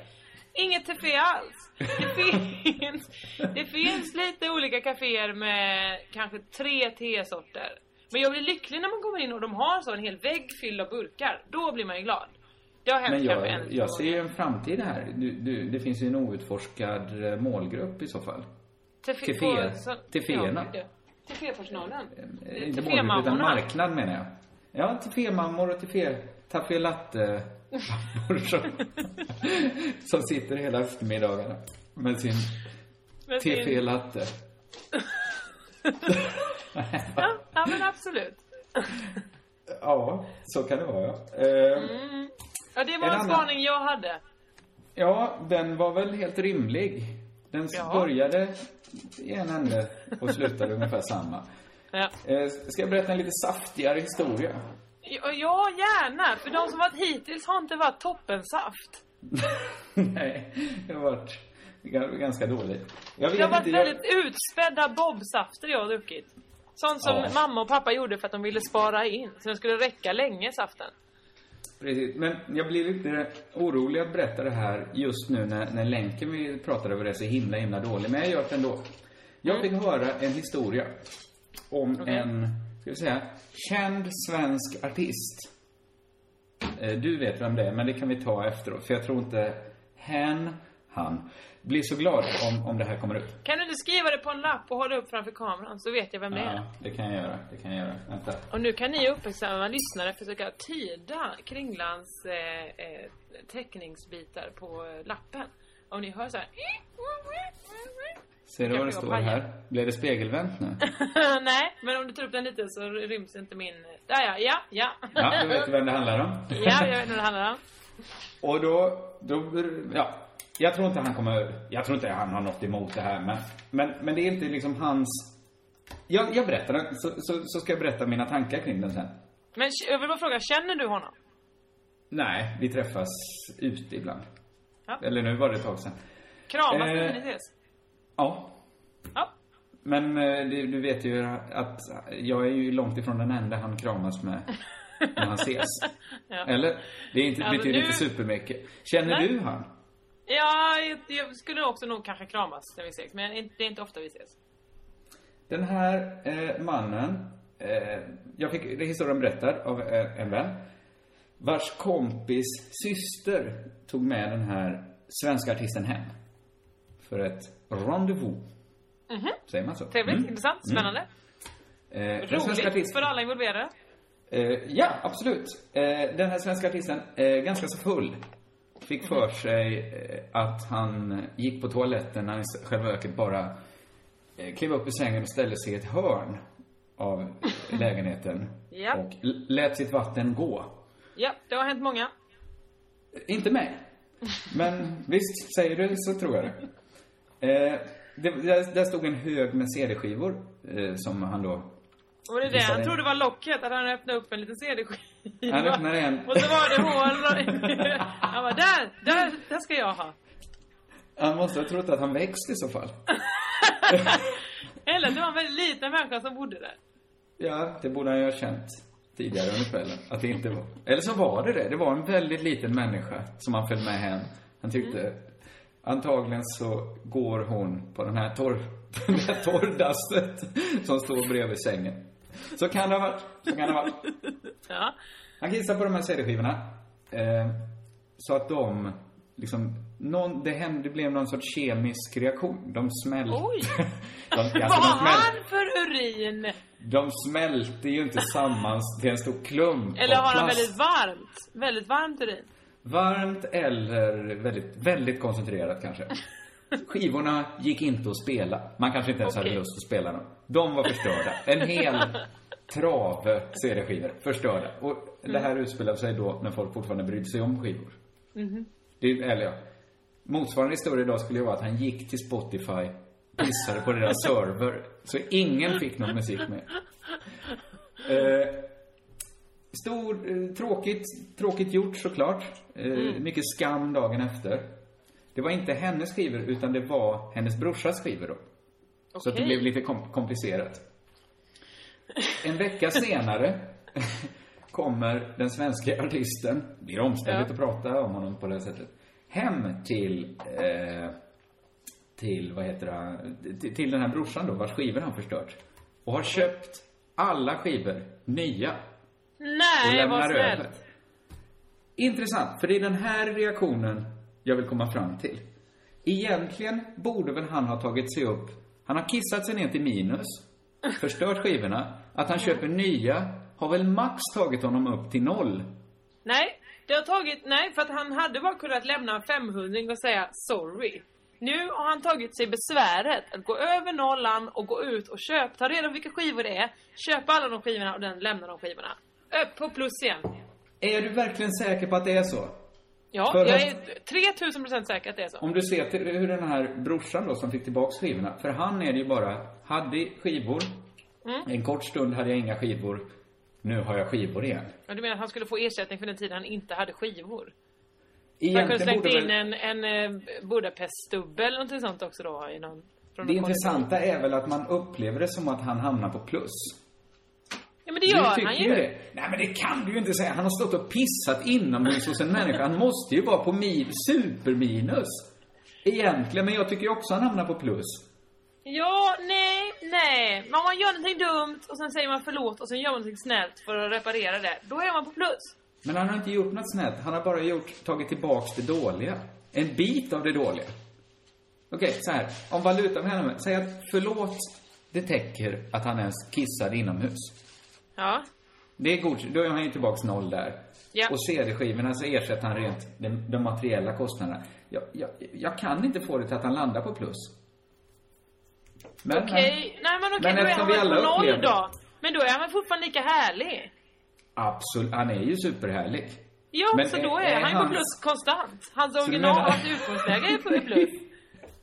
inget tefé alls. Det finns, det finns lite olika kaféer med kanske tre tesorter. Men jag blir lycklig när man kommer in och de har så en hel vägg fylld av burkar. Då blir man ju glad. Det har hänt Men jag, en jag ser ju en framtid här. Du, du, det finns ju en outforskad eh, målgrupp i så fall. Teféerna. Tefépersonalen. Eh, Inte målgrupp, utan marknad menar jag. Ja, tefémammor och tefé... Tafé latte som, sitter hela eftermiddagarna med sin Med sin- tefé latte. Ja, ja men absolut. Ja, så kan det vara ja. Eh, Mm. Ja, det var En en, annan- spaning jag hade. Ja, den var väl helt rimlig. Den Ja. började i en ände och slutade ungefär samma. Ja. Eh, ska jag berätta en lite saftigare historia? Ja, gärna. För de som varit hittills har inte varit toppensaft. Nej, det har varit ga- ganska dåligt. Jag Det har varit inte, jag- väldigt utspädda bobsafter jag har druckit. Sånt som Ja. mamma och pappa gjorde för att de ville spara in. Så den skulle räcka länge, saften. Precis, men jag blir lite orolig att berätta det här just nu när, när länken vi pratade över är så himla, himla dålig. Men jag gör det ändå. Jag fick höra en historia om Okej. en, ska vi säga, känd svensk artist. Eh, Du vet vem det är, men det kan vi ta efteråt. För jag tror inte hen, han, blir så glad om, om det här kommer ut. Kan du inte skriva det på en lapp och hålla upp framför kameran så vet jag vem det är. Ja, det kan jag göra. Det kan jag göra. Vänta. Och nu kan ni uppmärksamma lyssnare försöka tyda Kringlans eh, eh, teckningsbitar på eh, lappen. Om ni hör så här. Ser du vad det står här? Blev det spegelvänt nu? Nej, men om du tar upp den lite så ryms inte min... Där ja, ja, ja. Ja, du vet vem det handlar om. ja, jag vet vad det handlar om. Och då, då, ja. Jag tror inte han kommer, jag tror inte han har något emot det här men, men, men det är inte liksom hans, jag, jag berättar den, så, så, så ska jag berätta mina tankar kring den sen. Men jag vill bara fråga, känner du honom? Nej, vi träffas ute ibland. Ja. Eller nu var det ett tag sedan. Kramas Eh, ni ses? Ja. Ja. Men eh, du, du vet ju att jag är ju långt ifrån den enda han kramas med när han ses. Ja. Eller? Det är inte, Alltså, betyder nu- inte supermycket. Känner Nej. du han? Ja, jag, jag skulle också nog kanske kramas när vi ses, men det är inte ofta vi ses. Den här eh, mannen, eh, jag fick historien berättad av eh, en vän, vars kompis syster tog med den här svenska artisten hem. För ett rendezvous. Mhm. Säger man så? Trevligt, Mm. intressant, spännande. Eh, den svenska Roligt artisten, för alla involverade. eh, ja, absolut. Eh, den här svenska artisten, eh, ganska så full, fick för sig eh, att han gick på toaletten när han i själva verket bara eh, klev upp ur sängen och ställde sig i ett hörn av lägenheten Ja. och lät sitt vatten gå. Ja, det har hänt många. Inte mig. Men visst, säger du så tror jag det. Eh, det där, där stod en hög med CD-skivor eh, som han då... Var det det? Han trodde det var locket, att han öppnade upp en liten CD-skiva. Han öppnade en. Och så var det hål. Han bara, där, där, där ska jag ha. Han måste ha trott att han växt i så fall. Eller det var en väldigt liten människa som bodde där. Ja, det borde han ju ha känt tidigare under kvällen. Att det inte var... Eller så var det det. Det var en väldigt liten människa som han följde med hem. Han tyckte... Antagligen så går hon på den här torr... Det här torrdasset som står bredvid sängen. Så kan det ha varit. Så kan det ha varit. Ja. Han kissar på de här CD-skivorna. Eh, så att de liksom, någon, det, hände, det blev någon sorts kemisk reaktion. De smälte. Oj! de, alltså, Vad har han för urin? de smälte ju inte samman till en stor klump Eller har han plast. väldigt varmt? Väldigt varmt urin? Varmt eller väldigt, väldigt koncentrerat kanske. Skivorna gick inte att spela. Man kanske inte ens hade Okej. lust att spela dem. De var förstörda. En hel trave CD-skivor förstörda. Och det här utspelade sig då när folk fortfarande brydde sig om skivor. Mhm. Det, eller ja. Motsvarande historia idag skulle ju vara att han gick till Spotify, pissade på deras server, så ingen fick någon musik med. Eh, stor, eh, tråkigt, tråkigt gjort såklart. Eh, Mm. Mycket skam dagen efter. Det var inte hennes skivor, utan det var hennes brorsas skivor då. Så att det blev lite kom komplicerat. En vecka senare kommer den svenska artisten, blir omständigt Ja. att prata om honom på det sättet, hem till, eh, till, vad heter det, till, till den här brorsan då, vars skivor han förstört. Och har köpt alla skivor nya. Nej, vad snällt. Intressant, för det är den här reaktionen jag vill komma fram till. Egentligen borde väl han ha tagit sig upp, han har kissat sig ner till minus, förstört skivorna. Att han köper nya har väl max tagit honom upp till noll. Nej, det har tagit, nej för att han hade bara kunnat lämna en 500 och säga sorry. Nu har han tagit sig besväret att gå över nollan och gå ut och köpa, ta reda på vilka skivor det är, köpa alla de skivorna och den lämna de skivorna. Upp på plus igen. Är du verkligen säker på att det är så? Ja, För jag är 3000 procent säker att det är så. Om du ser till hur den här brorsan då som fick tillbaks skivorna, för han är det ju bara, hade skivor, Mm. en kort stund hade jag inga skivor, nu har jag skivor igen. Ja, du menar att han skulle få ersättning för den tiden han inte hade skivor? Han Egentligen kunde slängt borde in väl- en, en eh, Budapest-stubbe eller någonting sånt också då i någon... från Det intressanta är väl att man upplever det som att han hamnar på plus. Ja men det gör han ju. det. Nej men det kan du ju inte säga. Han har stått och pissat inomhus hos en människa. Han måste ju vara på min, superminus. Egentligen, men jag tycker också han hamnar på plus. Ja, nej, nej. Men om man gör någonting dumt och sen säger man förlåt och sen gör man någonting snällt för att reparera det. Då är man på plus. Men han har inte gjort något snällt. Han har bara gjort, tagit tillbaks det dåliga. En bit av det dåliga. Okej, så här. Om valutan händer säg att förlåt, det täcker att han ens kissade inomhus. Ja. Det är god, då är han ju tillbaks noll där. Ja. Och CD-skivorna så ersätter han rent de, de materiella kostnaderna. Jag, jag, jag kan inte få det till att han landar på plus. Men, Okej, nej men okej, Men då är han väl på noll upplever- då. Men då är han väl fortfarande lika härlig? Absolut, han är ju superhärlig. Ja, Men så är- då är, är han ju han- på plus konstant. Hans Så original, menar- hans utgångsläge är på plus.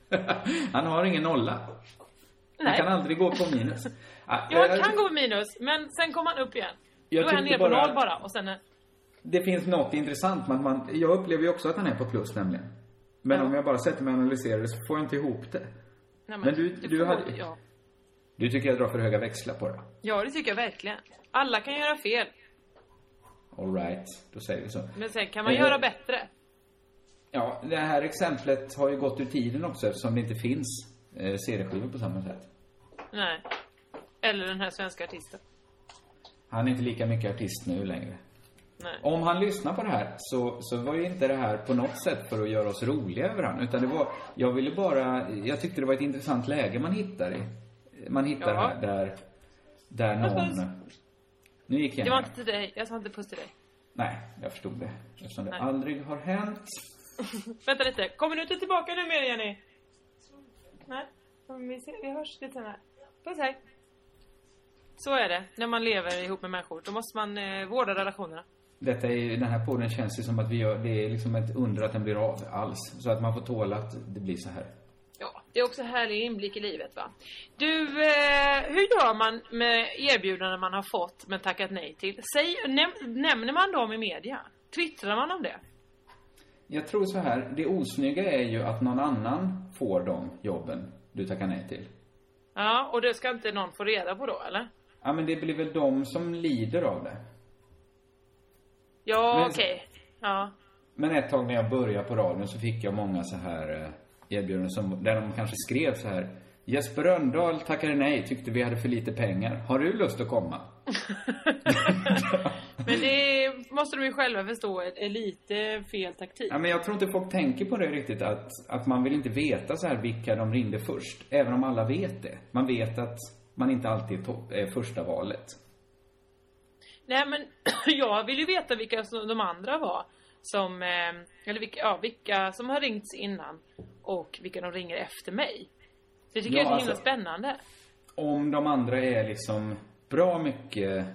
han har ingen nolla. Han Nej. kan aldrig gå på minus. Ah, Ja, eh, kan gå på minus, men sen kommer han upp igen. Jag då är han tyckte ner på noll bara och sen är... Det finns något intressant, men man, jag upplever ju också att han är på plus nämligen. Men om jag bara sätter mig och analyserar det så får jag inte ihop det. Nej, Men du- det du får- hade- Ja. Du tycker jag drar för höga växlar på det? ja, det tycker jag verkligen. Alla kan göra fel, All right, då säger vi så. men sen kan man Eh, göra bättre. Ja, det här exemplet har ju gått ur tiden också eftersom det inte finns eh, CD-skivor på samma sätt. Nej. Eller den här svenska artisten. Han är inte lika mycket artist nu längre. Nej. Om han lyssnar på det här så, så var ju inte det här på något sätt för att göra oss roliga över han, utan det var, jag ville bara, jag tyckte det var ett intressant läge man hittar i. Man hittar Ja. här där, där någon... Nu gick jag Det var inte till dig, jag sa inte puss till dig. Nej, jag förstod det. Eftersom det Nej. aldrig har hänt. Vänta lite, kommer du inte tillbaka nu mer Jenny? Nej, vi, ser, vi hörs lite senare. Puss hej. Så är det, när man lever ihop med människor. Då måste man eh, vårda relationerna. Detta är, den här podden känns ju som att vi gör, det är liksom ett under att den blir av alls. Så att man får tåla att det blir så här. Ja, det är också härlig inblick i livet va. Du, eh, hur gör man med erbjudanden man har fått men tackat nej till? Säg, näm, nämner man dem i media? Twittrar man om det? Jag tror så här, det osnygga är ju att någon annan får de jobben du tackar nej till. Ja, och det ska inte någon få reda på då eller? Ja, men det blir väl de som lider av det. Ja, okej. Ja. Men ett tag när jag började på radion så fick jag många så här eh, erbjudanden som, där de kanske skrev så här. Jesper Röndahl tackade nej, tyckte vi hade för lite pengar. Har du lust att komma? Men det måste de ju själva förstå är lite fel taktik. Ja, men jag tror inte folk tänker på det riktigt, att, att man vill inte veta så här vilka de ringde först. Även om alla vet det. Man vet att man inte alltid är, topp, är första valet. Nej men jag vill ju veta vilka som de andra var. Som, eh, eller vilka, ja, vilka som har ringts innan. Och vilka de ringer efter mig. Så jag tycker Ja, det är så himla alltså- spännande. Om de andra är liksom bra mycket,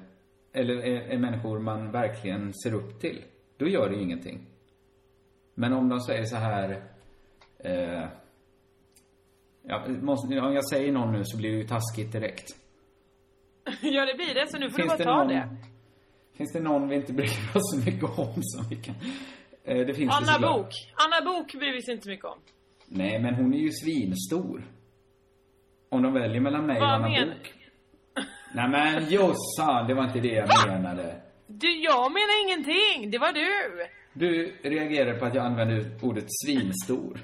eller är, är människor man verkligen ser upp till, då gör det ju ingenting. Men om de säger så här, eh, ja, måste, om jag säger någon nu så blir det ju taskigt direkt. ja det blir det, så nu får Finns du det bara ta någon- det. Finns det någon vi inte bryr oss så mycket om som vi kan... Eh, det finns det Anna såklart. Bok. Anna Bok bryr vi sig inte mycket om. Nej, men hon är ju svinstor. Om de väljer mellan mig och Vad Anna menar- Bok. Nej men Jossan, det var inte det jag menade. Du, jag menar ingenting. Det var du. Du reagerar på att jag använder ordet svinstor.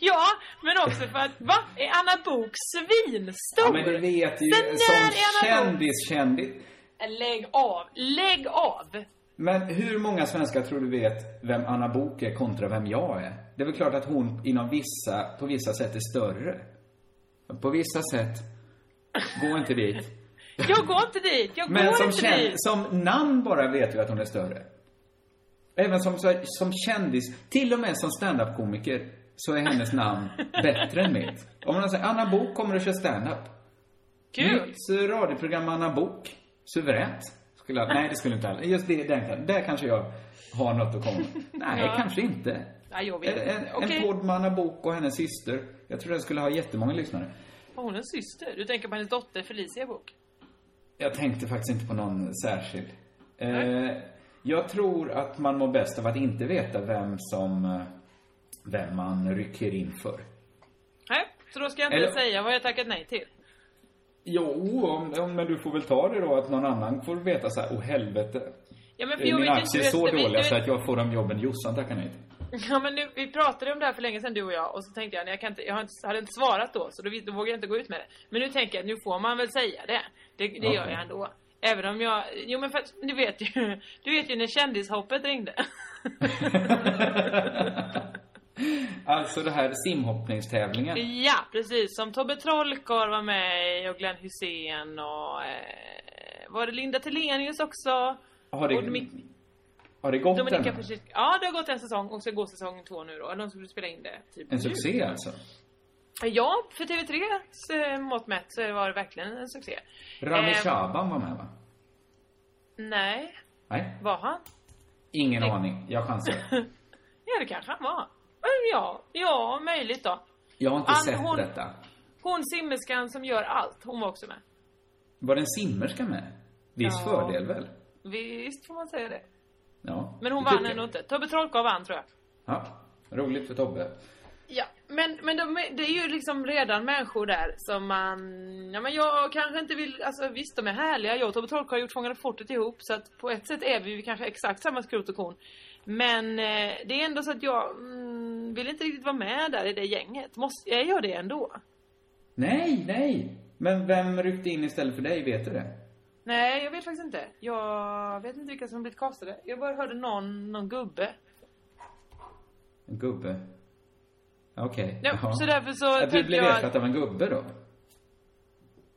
Ja, men också för att, va? Är Anna Bok svinstor? Ja, men det vet ju Sen när som kändis, kändis. Lägg av. Lägg av. Men hur många svenskar tror du vet vem Anna Bok är kontra vem jag är? Det är väl klart att hon inom vissa, på vissa sätt är större. På vissa sätt, gå inte dit. Jag går inte dit. Jag Men går som, inte känd, dit. som namn bara vet vi att hon är större. Även som, som kändis, till och med som standup-komiker, så är hennes namn bättre än mitt. Om man säger Anna Bok kommer att köra standup. Kul. Mitt radioprogram Anna Bok, suveränt. Skulle jag, nej, det skulle inte alla. Just det, den, där kanske jag har något att komma med. Nej, Ja. kanske inte. Ja, jag En, vet en, en podd med Anna Bok och hennes syster. Jag tror den skulle ha jättemånga lyssnare. Har hon en syster? Du tänker på hennes dotter Felicia Bok? Jag tänkte faktiskt inte på någon särskild. Eh, jag tror att man mår bäst av att inte veta vem som, eh, vem man rycker in för. Nej, så då ska jag inte Eller- säga vad jag tackat nej till. Jo, om, om, men du får väl ta det då att någon annan får veta så här, åh helvete. Ja, men för Mina aktier är så dåliga så att jag får de jobben Jossan tackar nej till. Ja men nu, vi pratade om det här för länge sedan du och jag och så tänkte jag, nej, jag, kan inte, jag har inte, hade inte svarat då så då, då vågar jag inte gå ut med det. Men nu tänker jag att nu får man väl säga det. Det, det gör Okej. jag ändå. Även om jag, jo men för att, du vet ju, du vet ju när kändishoppet ringde. Alltså det här simhoppningstävlingen. ja, precis. Som Tobbe Trollkarl var med i och Glenn Hussein och eh, var det Linda Telenius också? Har det, och har det gått Dominika än? Persic- Ja, det har gått en säsong och ska gå säsong två nu då. De skulle spela in det typ En nu. succé alltså? Ja, för TV3s eh, mått mätt så var det verkligen en succé. Rami Eh, Shaban var med va? Nej, Nej? var han? Ingen Nej. aning. Jag chansar. Ja, det kanske han var. Ja, ja, möjligt då. Jag har inte Han- sett hon- detta. Hon simmerskan som gör allt, hon var också med. Var det en simmerska med? Viss Ja. fördel väl? Visst får man säga det. Ja. Men hon vann ändå inte. Tobbe Trollkarl vann tror jag. Ja. Roligt för Tobbe. Ja, men, men de, det är ju liksom redan människor där som man... Ja men jag kanske inte vill... Alltså visst, de är härliga. Jag och Tobbe Trollkarl har gjort Fångarna på fortet ihop så att på ett sätt är vi kanske exakt samma skrot och korn. Men eh, det är ändå så att jag mm, vill inte riktigt vara med där i det gänget. Måste, är jag det ändå? Nej, nej. Men vem ryckte in istället för dig? Vet du det? Nej, jag vet faktiskt inte. Jag vet inte vilka som blivit castade. Jag bara hörde någon, någon gubbe. En gubbe? Okej. Ja, Jaha. så därför så Att du blev jag- ersatt av en gubbe då?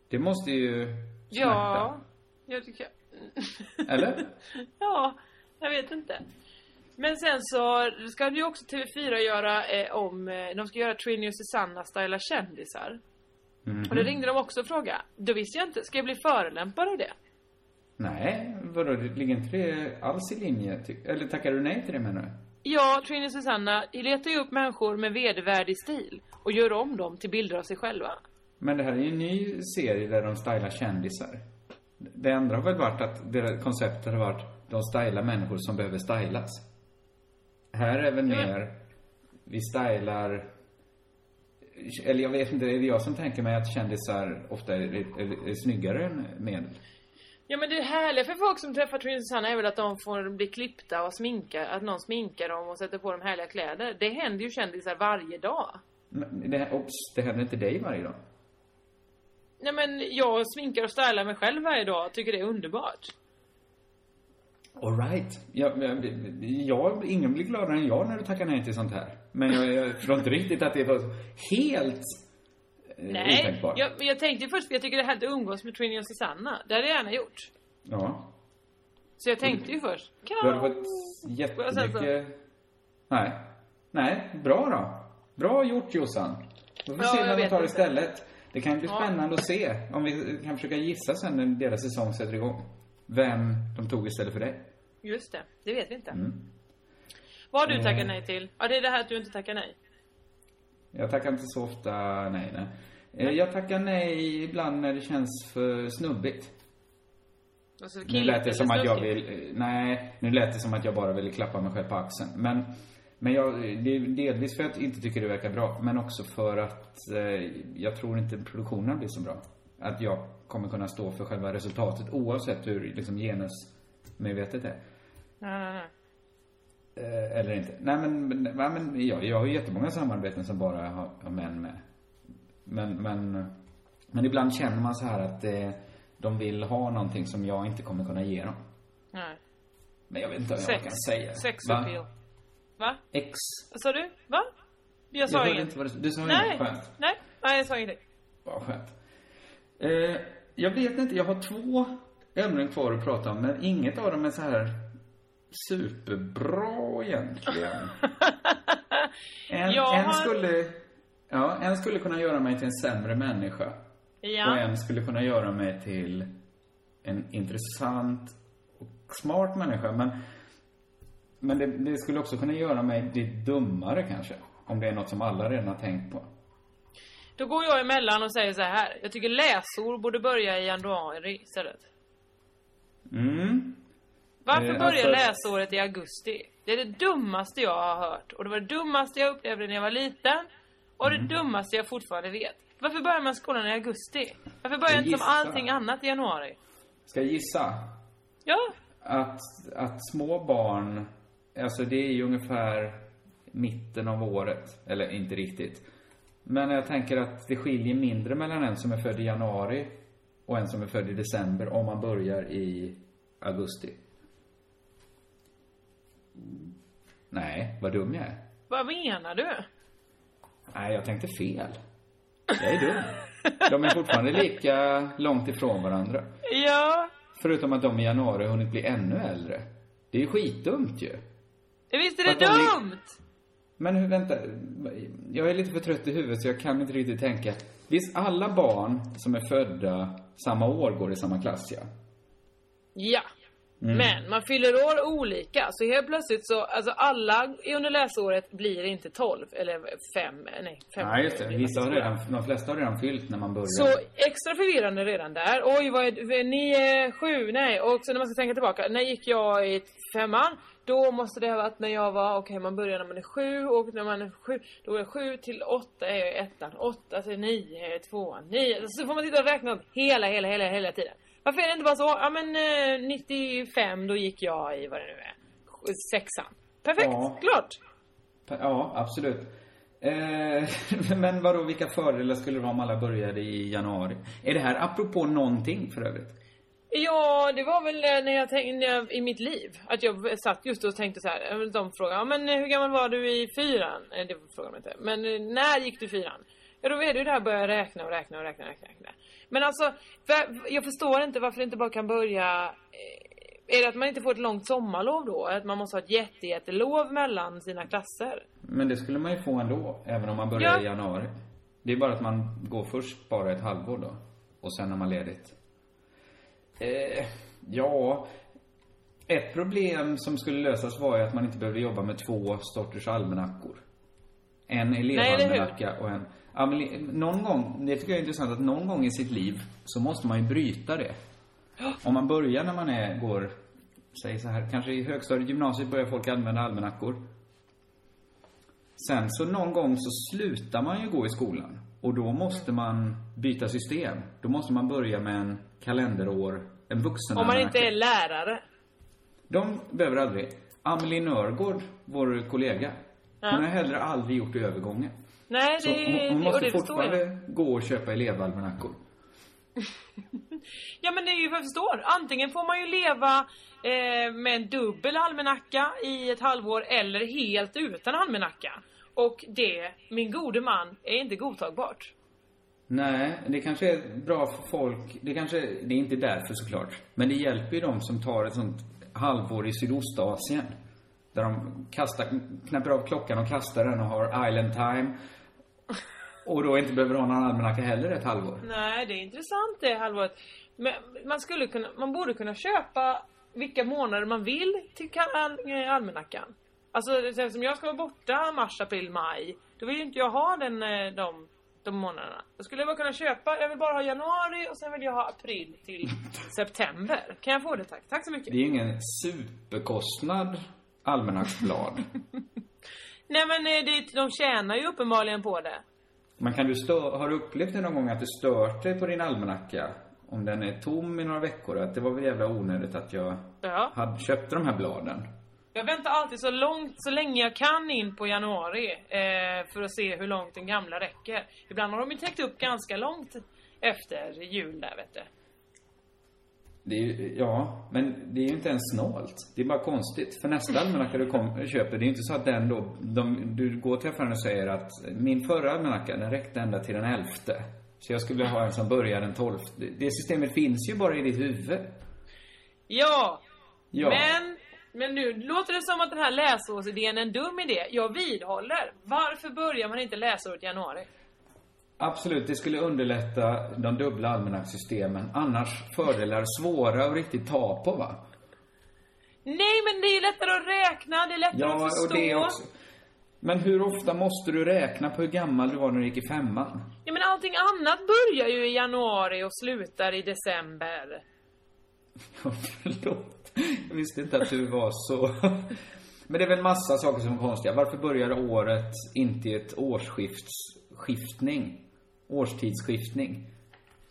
Det måste ju smärta. Ja, jag tycker... Eller? ja, jag vet inte. Men sen så ska ju också TV4 göra eh, om, eh, de ska göra Trini och Susanna styla kändisar. Mhm. Och då ringde de också och frågade. Då visste jag inte, ska jag bli förolämpad av det? Nej, vadå? Det ligger inte det alls i linje? Eller tackar du nej till det menar du? Ja, Trini och Susanna letar ju upp människor med vedervärdig stil och gör om dem till bilder av sig själva. Men det här är ju en ny serie där de stylar kändisar. Det andra har väl varit att det konceptet har varit de stylar människor som behöver stylas. Här är väl mer, vi stylar eller jag vet inte, är det jag som tänker mig att kändisar ofta är, är, är snyggare än medel? Ja men det härliga för folk som träffar Trini och Susanna är väl att de får bli klippta och sminka, att någon sminkar dem och sätter på dem härliga kläder. Det händer ju kändisar varje dag. Men det, ops, det händer inte dig varje dag. Nej men jag sminkar och stylar mig själv varje dag tycker det är underbart. Alright. Jag, jag, jag, ingen blir gladare än jag när du tackar nej till sånt här. Men jag, jag förstår inte riktigt att det var helt eh, Nej, otänkbart. jag, jag tänkte först, för jag tycker det är härligt att umgås med Trini och Susanna. Det hade jag gärna gjort. Ja. Så jag tänkte ju först, Du hade kan fått jättemycket... Nej. Nej, bra då. Bra gjort Jossan. Då får vi Ja, se vad de tar inte. istället. Det kan bli Ja. spännande att se om vi kan försöka gissa sen när deras säsong sätter igång. Vem de tog istället för dig. Just det, det vet vi inte. Mm. Vad har du Eh. tackat nej till? Ja, det är det här att du inte tackar nej. Jag tackar inte så ofta nej, nej. Eh, Jag tackar nej ibland när det känns för snubbigt. Alltså, Nu lät det som att jag vill, eh, nej, nu lät det som att jag bara ville klappa mig själv på axeln. Men, men jag, det är delvis för att jag inte tycker det verkar bra, men också för att eh, jag tror inte produktionen blir så bra. Att jag kommer kunna stå för själva resultatet oavsett hur liksom genusmedvetet är. Nej, nej, nej. Eh, eller inte. Nej men, men, nej, men jag, jag har ju jättemånga samarbeten som bara har, har män med. Men, men, men ibland känner man så här att eh, de vill ha någonting som jag inte kommer kunna ge dem. nej. Men jag vet inte Sex. jag kan säga. Sex Va? appeal. Va? Ex. Vad sa du? Va? Jag sa jag inget. inte vad du, du sa Nej. inget skönt. Nej, nej, jag sa ingenting. Vad skönt. Eh, jag vet inte, jag har två ämnen kvar att prata om, men inget av dem är så här superbra egentligen. En, Jag en skulle, ja, en skulle kunna göra mig till en sämre människa. Ja. Och en skulle kunna göra mig till en intressant och smart människa. Men, men det, det skulle också kunna göra mig lite dummare kanske. Om det är något som alla redan har tänkt på. Då går jag emellan och säger så här. Jag tycker läsår borde börja i januari istället. Mm. Varför Eh, börjar alltså- läsåret i augusti? Det är det dummaste jag har hört. Och det var det dummaste jag upplevde när jag var liten. Och Mm. det dummaste jag fortfarande vet. Varför börjar man skolan i augusti? Varför börjar inte som allting annat i januari? Ska jag gissa? Ja, Att, att små barn, alltså det är ju ungefär mitten av året. Eller inte riktigt. Men jag tänker att det skiljer mindre mellan en som är född i januari och en som är född i december om man börjar i augusti. Nej, vad dum jag är. vad menar du? Nej, jag tänkte fel. Jag är dum. De är fortfarande lika långt ifrån varandra. Ja, Förutom att de i januari har hunnit bli ännu äldre. Det är ju skitdumt ju. visst är det de är- dumt? Men hur, vänta. Jag är lite för trött i huvudet så jag kan inte riktigt tänka. Visst, alla barn som är födda samma år går i samma klass, ja? Ja. Mm. Men man fyller år olika, så helt plötsligt så, alltså alla under läsåret blir inte 12 eller 5, nej 5 Nej, just det. Vissa har redan, de flesta har redan fyllt när man börjar. Så extra förvirrande redan där. Oj, vad är, ni är sju, nej. Och så när man ska tänka tillbaka, när gick jag i femman? Då måste det ha varit när jag var, okej man börjar när man är sju och när man är sju, då är sju till åtta är ettan, åtta till nio är tvåan, nio. Så får man sitta och räkna upp hela, hela, hela, hela tiden. Varför är det inte bara så, ja men eh, 95 då gick jag i vad det nu är, sexan. Perfekt, Ja. klart. Ja, absolut. Eh, men vadå, vilka fördelar skulle det vara om alla började i januari? Är det här apropå någonting för övrigt? Ja, det var väl eh, när jag tänkte när jag, i mitt liv. Att jag satt just och tänkte så här. eh, De frågade, ja, men eh, hur gammal var du i fyran? Nej, det frågade de inte. Men när gick du i fyran? Ja, då är det ju det här börja räkna och räkna och räkna och räkna. Men alltså, jag förstår inte varför det inte bara kan börja... Är det att man inte får ett långt sommarlov då? Att man måste ha ett jätte, jättelov mellan sina klasser? Men det skulle man ju få ändå, även om man börjar Ja. i januari. Det är bara att man går först bara ett halvår då. Och sen har man ledigt. Eh, ja. Ett problem som skulle lösas var ju att man inte behövde jobba med två sorters almanackor. En elevalmanacka och en... Ja, men li- någon gång, det tycker jag är intressant att någon gång i sitt liv så måste man ju bryta det. Om man börjar när man är, går, säg så här, kanske i högstadiet, gymnasiet börjar folk använda almanackor. Sen så någon gång så slutar man ju gå i skolan. Och då måste man byta system. Då måste man börja med en kalenderår, en vuxen Om man inte är lärare. De behöver aldrig. Amelie Nörgård, vår kollega, Ja. hon har heller aldrig gjort övergången. Nej, Så det, hon, hon och måste det fortfarande gå och köpa elevalmanackor. Ja men det är ju vad jag förstår. Antingen får man ju leva eh, med en dubbel almanacka i ett halvår eller helt utan almanacka. Och det, min gode man, är inte godtagbart. Nej, det kanske är bra för folk. Det kanske, det är inte därför såklart. Men det hjälper ju de som tar ett sånt halvår i Sydostasien. Där de kastar, knäpper av klockan och kastar den och har island time. Och då inte behöver ha någon almanacka heller ett halvår. Nej, det är intressant det halvåret. Men man skulle kunna, man borde kunna köpa vilka månader man vill till eh, almanackan. Alltså sen som jag ska vara borta mars, april, maj. Då vill ju inte jag ha den, eh, de, de månaderna. Då skulle jag bara kunna köpa, jag vill bara ha januari och sen vill jag ha april till september. Kan jag få det tack? Tack så mycket. Det är ju ingen superkostnad almanacksblad. Nej men eh, det, de tjänar ju uppenbarligen på det. Men kan du stö- har du upplevt det någon gång att du stört dig på din almanacka? Om den är tom i några veckor? Att det var väl jävla onödigt att jag Ja. hade, köpte de här bladen? Jag väntar alltid så långt, så länge jag kan in på januari eh, för att se hur långt den gamla räcker. Ibland har de ju täckt upp ganska långt efter jul där vet du. Det är ju, ja, men det är ju inte ens snålt. Det är bara konstigt. För nästa almanacka du kom, köper, det är ju inte så att den då, de, du går till affären och säger att min förra almanacka, den räckte ända till den elfte. Så jag skulle vilja ha en som börjar den tolfte. Det systemet finns ju bara i ditt huvud. Ja! Ja. Men, men nu låter det som att den här läsårsidén är en dum idé. Jag vidhåller. Varför börjar man inte läsåret i januari? Absolut, det skulle underlätta de dubbla almanacksystemen. Annars fördelar svåra att riktigt ta på va? Nej men det är lättare att räkna, det är lättare Ja, att förstå. och det också. Men hur ofta måste du räkna på hur gammal du var när du gick i femman? Ja men allting annat börjar ju i januari och slutar i december. Ja, förlåt. Jag visste inte att du var så... Men det är väl massa saker som är konstiga. Varför börjar året inte i ett årsskiftning? Årstidsskiftning.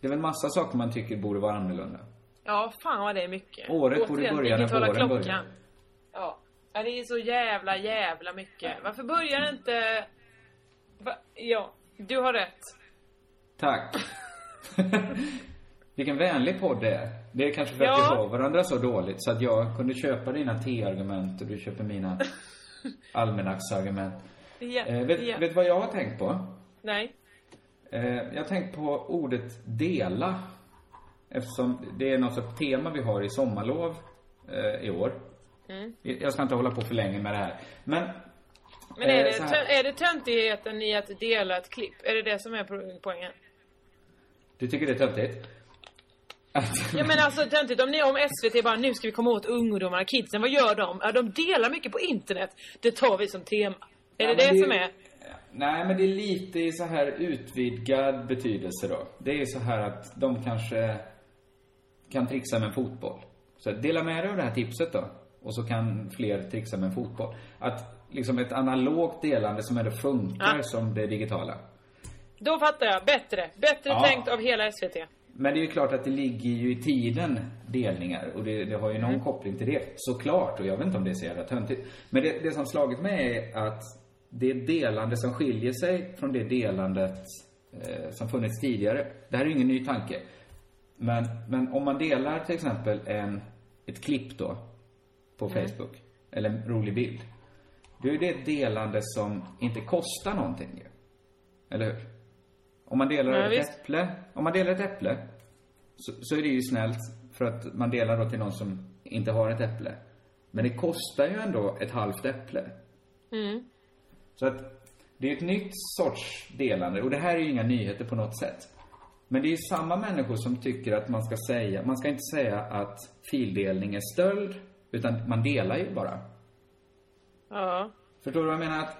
Det är väl massa saker man tycker borde vara annorlunda. Ja, fan vad det är mycket. Året borde Återigen, börja när våren klockan. börjar. Ja. ja, det är så jävla, jävla mycket. Varför börjar det inte... Va? Ja, du har rätt. Tack. Vilken vänlig podd det är. Det är kanske för att Ja. vi har varandra så dåligt så att jag kunde köpa dina T-argument och du köper mina almanacksargument. Ja, Eh, vet, ja. vet du vad jag har tänkt på? Nej. Eh, jag har tänkt på ordet dela. Eftersom det är något sorts tema vi har i sommarlov eh, i år. Mm. Jag ska inte hålla på för länge med det här. Men... Men är eh, det, är det töntigheten i att dela ett klipp? Är det det som är po- poängen? Du tycker det är töntigt? Ja men alltså töntigt, om ni om SVT bara nu ska vi komma åt ungdomarna, kidsen, vad gör de? Ja, de delar mycket på internet. Det tar vi som tema. Är Ja, det det, det- som är? Nej, men det är lite i så här utvidgad betydelse då. Det är så här att de kanske kan trixa med fotboll. Så dela med dig av det här tipset då. Och så kan fler trixa med fotboll. Att liksom ett analogt delande som ändå funkar Ja. som det digitala. Då fattar jag. Bättre. Bättre Ja. tänkt av hela SVT. Men det är ju klart att det ligger ju i tiden, delningar. Och det, det har ju någon Mm. koppling till det, såklart. Och jag vet inte om det är så jävla töntigt. Men det, det som slagit mig är att det delande som skiljer sig från det delandet eh, som funnits tidigare. Det här är ju ingen ny tanke. Men, men om man delar till exempel en, ett klipp då, på Mm. Facebook. Eller en rolig bild. Då är det ett delande som inte kostar någonting. Eller hur? Om man delar Ja, ett äpple, om man delar ett äpple så, så är det ju snällt för att man delar då till någon som inte har ett äpple. Men det kostar ju ändå ett halvt äpple. Mm. Så att det är ett nytt sorts delande och det här är ju inga nyheter på något sätt. Men det är ju samma människor som tycker att man ska säga, man ska inte säga att fildelning är stöld, utan man delar ju bara. Ja. Förstår du vad jag menar? Att,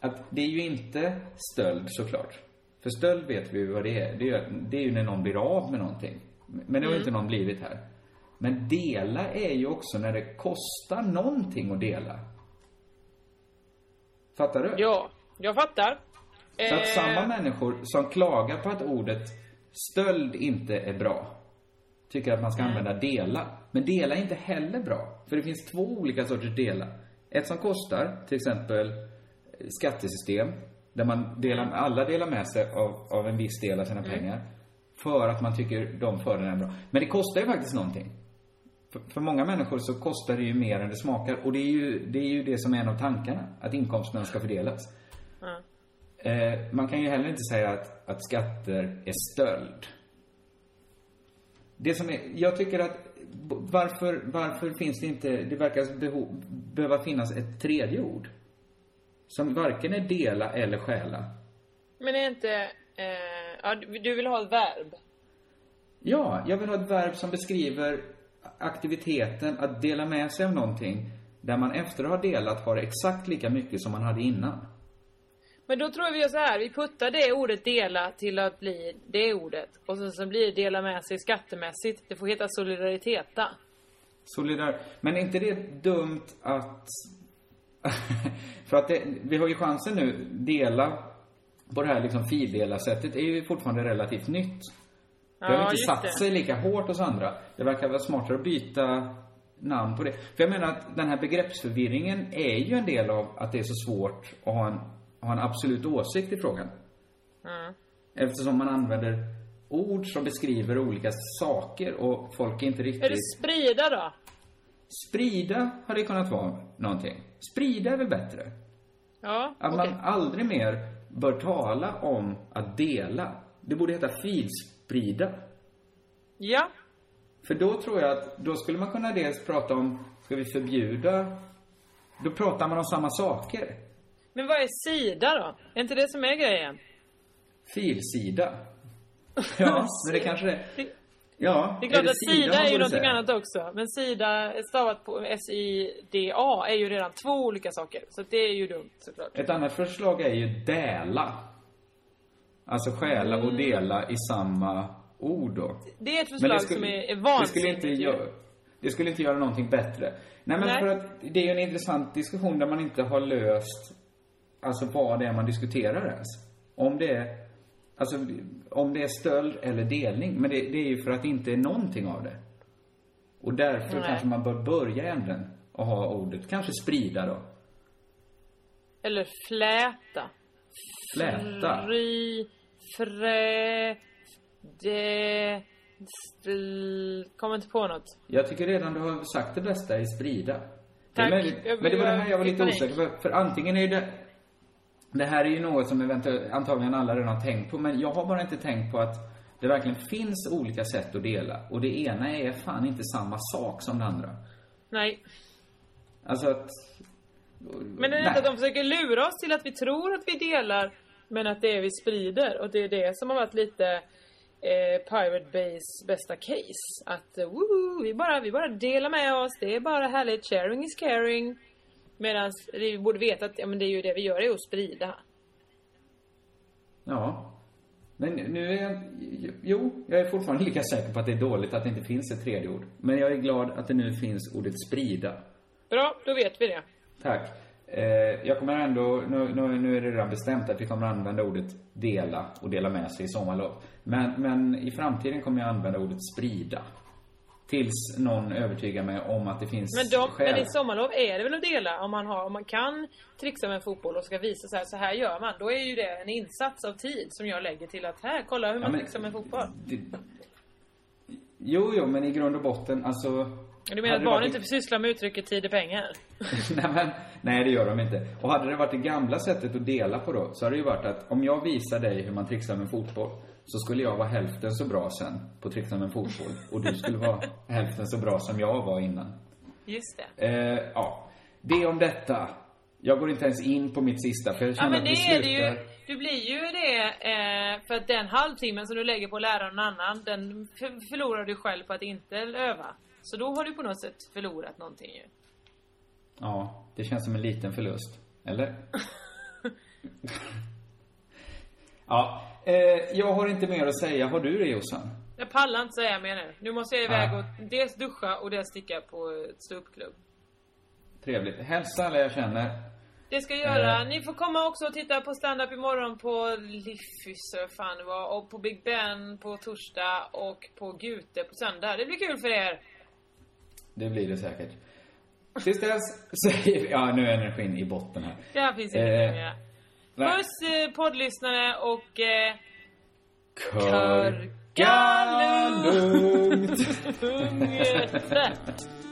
att det är ju inte stöld såklart. För stöld vet vi ju vad det är. Det är, det är ju när någon blir av med någonting. Men det har Mm. inte någon blivit här. Men dela är ju också när det kostar någonting att dela. Fattar du? Ja, jag fattar. Så att Eh, samma människor som klagar på att ordet stöld inte är bra tycker att man ska använda dela. Men dela är inte heller bra. För det finns två olika sorters dela. Ett som kostar, till exempel skattesystem, där man delar, alla delar med sig av, av en viss del av sina pengar. för att man tycker de fören är bra. Men det kostar ju faktiskt någonting. För, för många människor så kostar det ju mer än det smakar. Och det är ju det, är ju det som är en av tankarna. Att inkomsterna ska fördelas. Ja. Eh, man kan ju heller inte säga att, att skatter är stöld. Det som är, jag tycker att, varför, varför finns det inte, det verkar beho, behöva finnas ett tredje ord. Som varken är dela eller stjäla. Men är inte... Eh, ja, du vill ha ett verb? Ja, jag vill ha ett verb som beskriver aktiviteten att dela med sig av någonting där man efter att ha delat har exakt lika mycket som man hade innan. Men då tror jag vi så här. Vi puttar det ordet dela till att bli det ordet. Och sen så blir det dela med sig skattemässigt. Det får heta solidariteta. Solidar... Men är inte det dumt att... För att det, vi har ju chansen nu, dela på det här liksom fildela-sättet är ju fortfarande relativt nytt. Det har Ja, inte satt det. sig lika hårt hos andra. Det verkar vara smartare att byta namn på det. För jag menar att den här begreppsförvirringen är ju en del av att det är så svårt att ha en, ha en absolut åsikt i frågan. Mm. Eftersom man använder ord som beskriver olika saker och folk är inte Är riktigt... det sprida då? Sprida hade kunnat vara någonting. Sprida är väl bättre? Ja, Att okej. man aldrig mer bör tala om att dela. Det borde heta filsprida. Ja. För då tror jag att, då skulle man kunna dels prata om, ska vi förbjuda? Då pratar man om samma saker. Men vad är sida då? Är inte det som är grejen? Filsida. Ja, men det kanske det Ja, Det är klart det att sida man är ju någonting säga? annat också. Men sida stavat på S-I-D-A är ju redan två olika saker. Så det är ju dumt såklart. Ett annat förslag är ju däla. Alltså stjäla och Mm. dela i samma ord då. Det är ett förslag skulle- som är, är det skulle, vansinnigt inte göra, det skulle inte göra någonting bättre. Nej, men Nej. för att det är ju en intressant diskussion där man inte har löst, alltså vad det är man diskuterar ens. Om det är, alltså om det är stöld eller delning. Men det, det är ju för att det inte är någonting av det. Och därför Nej. kanske man bör börja änden och ha ordet, kanske sprida då. Eller fläta. Fläta. Fri, frä, de, stil, kommer inte på något. Jag tycker redan du har sagt det bästa i sprida. Det Tack. är möjligt, men det var det här jag var lite osäker på. För antingen är det... Det här är ju något som antagligen alla redan har tänkt på, men jag har bara inte tänkt på att det verkligen finns olika sätt att dela. Och det ena är fan inte samma sak som det andra. Nej. Alltså att... Men är det Nej. inte att de försöker lura oss till att vi tror att vi delar, men att det är vi sprider? Och det är det som har varit lite eh, Pirate Bays bästa case. Att woohoo, vi bara, vi bara delar med oss, det är bara härligt, sharing is caring. Medan vi borde veta att ja, men det är ju det vi gör, är att sprida. Ja. Men nu är jag... Jo, jag är fortfarande lika säker på att det är dåligt att det inte finns ett tredje ord. Men jag är glad att det nu finns ordet sprida. Bra, då vet vi det. Tack. Eh, jag kommer ändå, nu, nu, nu är det redan bestämt att vi kommer använda ordet dela och dela med sig i sommarlov. Men, men i framtiden kommer jag använda ordet sprida. Tills någon övertygar mig om att det finns Men, de, skäl. men i sommarlov är det väl att dela om man, har, om man kan trixa med fotboll och ska visa så här, så här gör man. Då är ju det en insats av tid som jag lägger till att här, kolla hur Ja, man men- trixar med fotboll. Jo, jo, men i grund och botten, alltså... Du menar att det barn varit inte i- får syssla med uttrycket tid är pengar? nej, men, nej, det gör de inte. Och hade det varit det gamla sättet att dela på då, så hade det ju varit att om jag visar dig hur man trixar med fotboll, så skulle jag vara hälften så bra sen på att trixa med fotboll. Och du skulle vara hälften så bra som jag var innan. Just det. Eh, ja, det om detta. Jag går inte ens in på mitt sista, för jag Ja känner men att det är det ju. Du blir ju det eh, för att den halvtimmen som du lägger på att lära någon annan, den förlorar du själv på att inte öva. Så då har du på något sätt förlorat någonting ju. Ja, det känns som en liten förlust. Eller? ja, eh, jag har inte mer att säga. Har du det, Jossan? Jag pallar inte säga mer nu. Nu måste jag iväg Ah. och dels duscha och dels sticka på ståuppklubb. Trevligt. Hälsa alla jag känner. Det ska jag göra. Eh. Ni får komma också och titta på stand-up imorgon på Liffys, fan det var, och på Big Ben på torsdag och på Gute på söndag. Det blir kul för er. Det blir det säkert. Tills dess säger vi... Ja, nu är energin i botten här. Det här finns inte Eh, mer. Puss eh, poddlyssnare och eh, Kör. lugnt.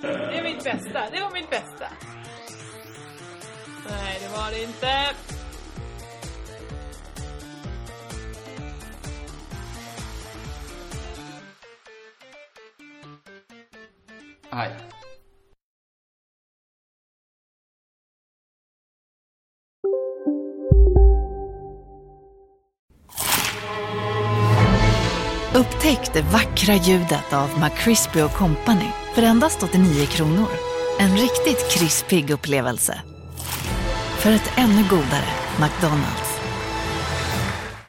Det är mitt bästa. Det var mitt bästa. Nej, det var det inte. Nej. Upptäck det vackra ljudet av McCrispy Company för endast 89 kronor. En riktigt krispig upplevelse. För ett ännu godare McDonalds.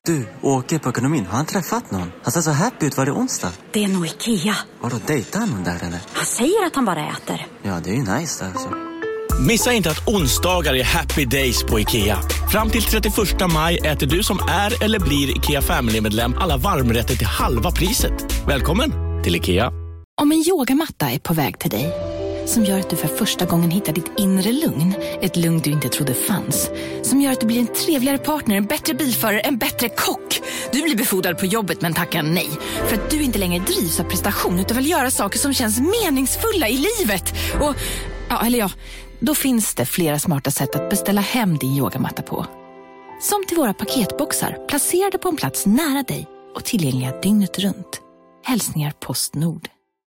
Du, åker på ekonomin. Har han träffat någon? Han ser så happy ut. Var det onsdag? Det är nog Ikea. Har du dejtat någon där eller? Han säger att han bara äter. Ja, det är ju nice alltså. Missa inte att onsdagar är happy days på IKEA. Fram till 31 maj äter du som är eller blir IKEA Family-medlem alla varmrätter till halva priset. Välkommen till IKEA. Om en yogamatta är på väg till dig, som gör att du för första gången hittar ditt inre lugn, ett lugn du inte trodde fanns, som gör att du blir en trevligare partner, en bättre bilförare, en bättre kock. Du blir befordrad på jobbet men tackar nej, för att du inte längre drivs av prestation utan vill göra saker som känns meningsfulla i livet. Och, ja, eller ja, då finns det flera smarta sätt att beställa hem din yogamatta på. Som till våra paketboxar placerade på en plats nära dig och tillgängliga dygnet runt. Hälsningar Postnord.